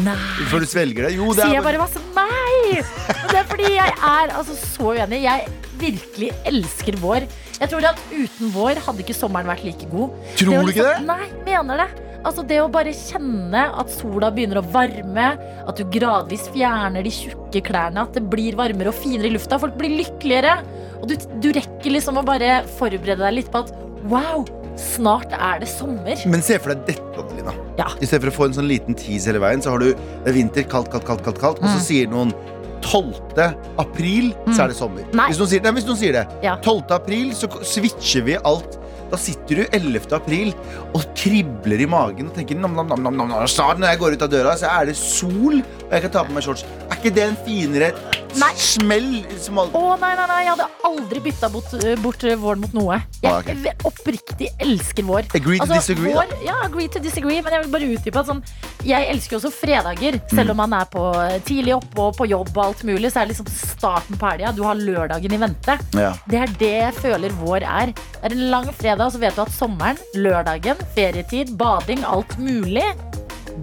før du svelger det. Jo, det Sier er jeg bare masse nei! Og det er fordi jeg er altså så uenig. Jeg virkelig elsker vår. Jeg tror at uten vår hadde ikke sommeren vært like god. Tror du ikke det? Nei, mener det. Altså Det å bare kjenne at sola begynner å varme, at du gradvis fjerner de tjukke klærne, at det blir varmere og finere i lufta. Folk blir lykkeligere. Og du, du rekker liksom å bare forberede deg litt på at wow, snart er det sommer. Men se for deg dette, Adelina. Ja. I stedet for å få en sånn liten tease hele veien, så har du det er vinter, kaldt, kaldt, kaldt, kaldt, kaldt og så Mm. sier noen 12. april, så er det sommer. Nei. Hvis noen sier, nei, hvis noen sier det. Ja. 12. april, så switcher vi alt. Da sitter du 11. april og kribler i magen og tenker nam, nam, nam, nam, nam. Snart når jeg går ut av døra, så er det sol, og jeg kan ta på meg shorts. Er ikke det en finere Nei. smell? Som al- Å nei, nei, nei, jeg hadde aldri bytta bort, bort eh, våren mot noe. Jeg Ah, okay. oppriktig elsker vår. Agree to disagree, vår, ja, agree to disagree, men jeg vil bare utdype at sånn Jeg elsker også fredager, Mm. selv om man er på eh, tidlig oppe og på jobb og alt mulig, så er det liksom starten på helga. Du har lørdagen i vente. Ja. Det er det jeg føler vår er. Det er en lang fredag, og så vet du at sommeren, lørdagen, ferietid, bading, alt mulig,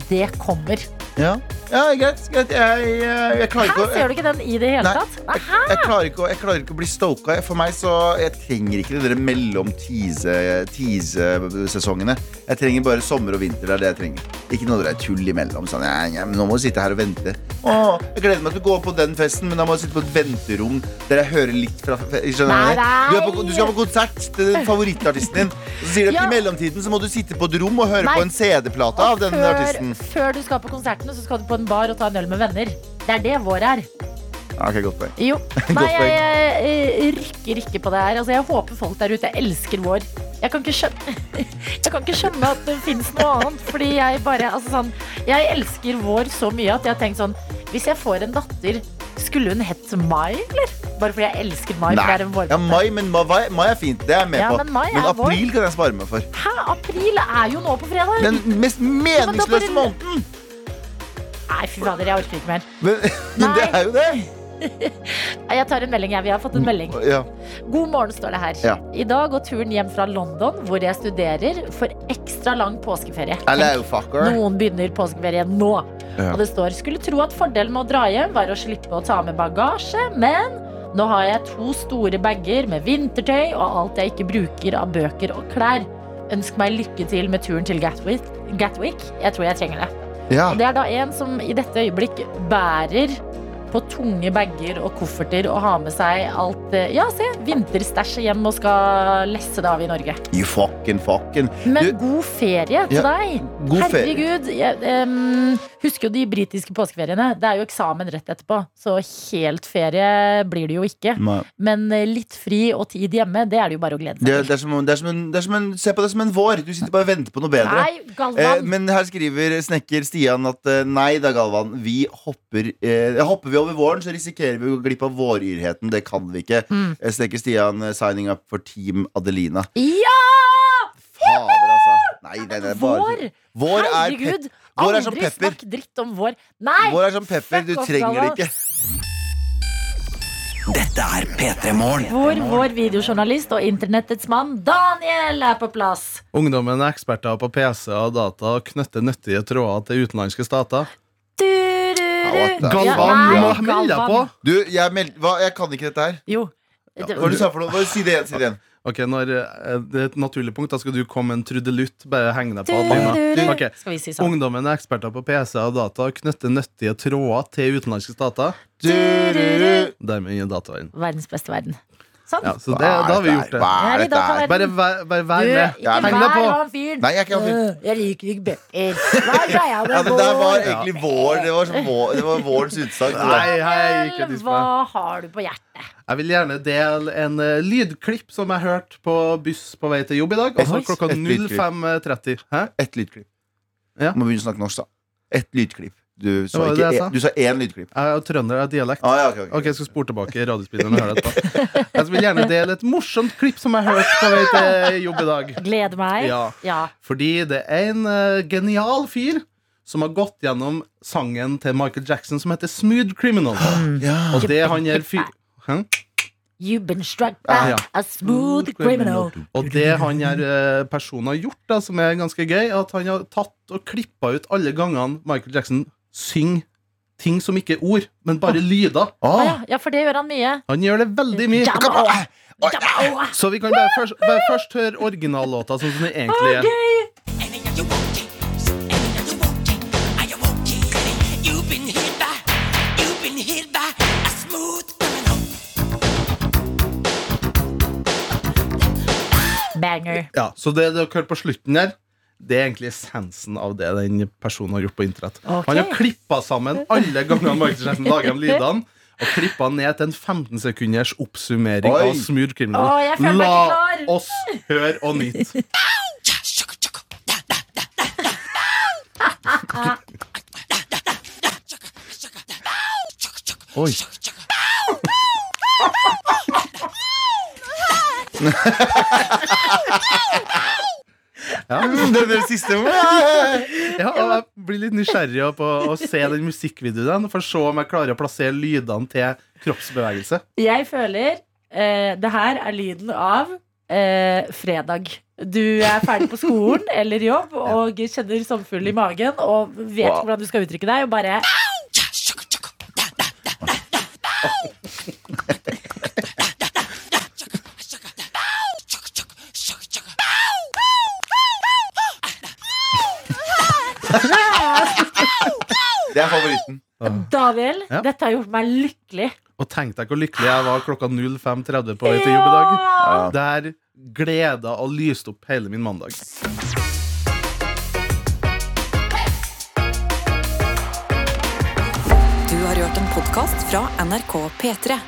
det kommer. Ja. ja, greit. greit. Jeg, jeg, jeg klarer ikke Her å ser du ikke den i det hele Nei, tatt? jeg, jeg, klarer ikke, å- jeg klarer ikke å bli stoka. For meg så Jeg trenger ikke de der mellom tease- tease-sesongene. Jeg trenger bare sommer og vinter. Det er det jeg trenger. Ikke noe der tull imellom. Sånn, ja, ja, men nå må du sitte her og vente. Å, jeg gleder meg til å gå på den festen, men da må jeg sitte på et venterom der jeg hører litt fra skjønner Nei, du? Du, er på, nei. du skal på konsert til favorittartisten din. Og så sier de at Ja. i mellomtiden så må du sitte på et rom og høre Nei. på en CD-plate av den før, artisten. Før du skal på konsertene, så skal du på en bar og ta en øl med venner. Det er det vår er. Ok, godt poeng. Jo. Nei, jeg, jeg, rykker ikke på det her. Altså, jeg håper folk der ute elsker vår. Jeg kan ikke skjønne Jeg kan ikke skjønne at det fins noe annet. Fordi jeg bare altså sånn, Jeg elsker vår så mye at jeg har tenkt sånn Hvis jeg får en datter, skulle hun hett Mai, eller? Bare fordi jeg elsker Mai. For det er en Ja, mai, men mai, mai er fint. Det er jeg med Ja, på. men mai er vår. april kan jeg spare meg for. Hæ? April er jo nå på fredag! Den mest men meningsløse måneden! Nei, fy fader, jeg orker ikke mer. Men, men det er jo det. Jeg tar en melding, jeg. Vi har fått en melding. Ja. God morgen, står det her. Ja. I dag går turen hjem fra London, hvor jeg studerer, for ekstra lang påskeferie. Fucker. Noen begynner påskeferien nå. Ja. Og det står skulle tro at fordelen med å dra hjem var å slippe å ta med bagasje, men nå har jeg to store bager med vintertøy og alt jeg ikke bruker av bøker og klær. Ønsk meg lykke til med turen til Gatwick. Gatwick. Jeg tror jeg trenger det. Ja. Og det er da en som i dette øyeblikk bærer på tunge bager og kofferter og har med seg alt eh, Ja, se! Vinterstæsjet hjem og skal lesse det av i Norge. You fucking fucking. Men Du- god ferie til Ja, deg! god ferie. Herregud. Jeg um, husker jo de britiske påskeferiene. Det er jo eksamen rett etterpå, så helt ferie blir det jo ikke. Nei. Men eh, litt fri og tid hjemme, det er det jo bare å glede seg seg det, det, det er som en Se på det som en vår. Du sitter bare og venter på noe bedre. Nei, Eh, Galvan. men her skriver snekker Stian at eh, nei da, Galvan. Vi hopper, eh, hopper vi over våren, så risikerer vi å gå glipp av våryrheten. Det kan vi ikke. Mm. Snekker Stian eh, signing up for Team Adelina. Ja! Fader, altså. Nei, nei, nei, bare Vår! Vår er, Herregud! pep vår er som Aldri pepper. snakk dritt om vår. Nei! Vår er som pepper. Du trenger det ikke. Dette er P3 Morgen. Hvor vår videojournalist og internettets mann Daniel er på plass. Ungdommen er eksperter på PC og data og knytter nyttige tråder til utenlandske stater. Du, du, Galvan, nei, må melde deg på! Du, jeg, meld, hva, jeg kan ikke dette her. Jo. Hva var det du sa for noe? Bare Si det igjen. Si det igjen. Ok, når eh, Det er et naturlig punkt. Da skal du komme med en trudelutt. Bare heng deg på. du, Adelina. du. Ok. Skal vi si sånn? Ungdommen er eksperter på PC og data og knytter nyttige tråder til utenlandske stater. Dermed Dermed inn dataverden. Verdens beste verden. Sånn. Ja, så det, da har vi gjort det. Hva er i dette. Bare vær, bare vær Du, med. ikke Heng deg vær på. han fyren. Nei, jeg er ikke han fyren. Øh, Jeg liker ikke bøker. Hva er greia Ja, med det der var vår? egentlig vår. Det var, som vår, det var vårens utsagn. det der. Hei, ikke Hva meg. har du på hjertet? Jeg vil gjerne dele en eh, lydklipp som jeg hørte på buss på vei til jobb i dag. Altså Oi. klokka Et lydklipp. 05.30. Hæ? Ett lydklipp. Ja. Må begynne å snakke norsk, da. Ett lydklipp. Du sa, ikke, en- du sa én lydklipp. Jeg er trønder, jeg er dialekt. Ah, ja, ok, okay. Ok, Jeg skal spore tilbake i radiospilleren. Jeg vil gjerne dele et morsomt klipp som jeg hørte på vei til jobb i dag. Gleder meg. Ja. Ja. Fordi det er en uh, genial fyr som har gått gjennom sangen til Michael Jackson som heter Smooth Criminal. Ja. Og det han gjør fyr... Hæ? You've been struck by Ja. a smooth criminal. Og det han her eh, personen har gjort, da, som er ganske gøy, at han har tatt og klippa ut alle gangene Michael Jackson synger ting som ikke er ord, men bare lyder. Ah, ja. ja, for det gjør han mye. Han gjør det veldig mye. Jamma, jamma. Så vi kan bare først, bare først høre originallåta sånn som den egentlig er. Okay. Banger. Ja, så det dere hører på slutten her, det er egentlig essensen av det den personen har gjort på internett. Okay. Han har klippa sammen alle gangene markedssjefen lager de lydene. Og klippa ned til en 15 sekunders oppsummering Oi. av Smooth Criminal. Oh, La oss høre og nyte. Oi. Den det siste Ja, og jeg blir litt nysgjerrig på å se den musikkvideoen for å se om jeg klarer å plassere lydene til kroppsbevegelse. Jeg føler eh, det her er lyden av eh, fredag. Du er ferdig på skolen eller jobb og kjenner sommerfugl i magen og vet ikke hvordan du skal uttrykke deg, og bare Det er favoritten. Daniel, Ja. dette har gjort meg lykkelig. Og tenk deg hvor lykkelig jeg var klokka 05.30 på vei til jobb i dag. Der gleda og lyste opp hele min mandag. Du har hørt en podkast fra NRK P3.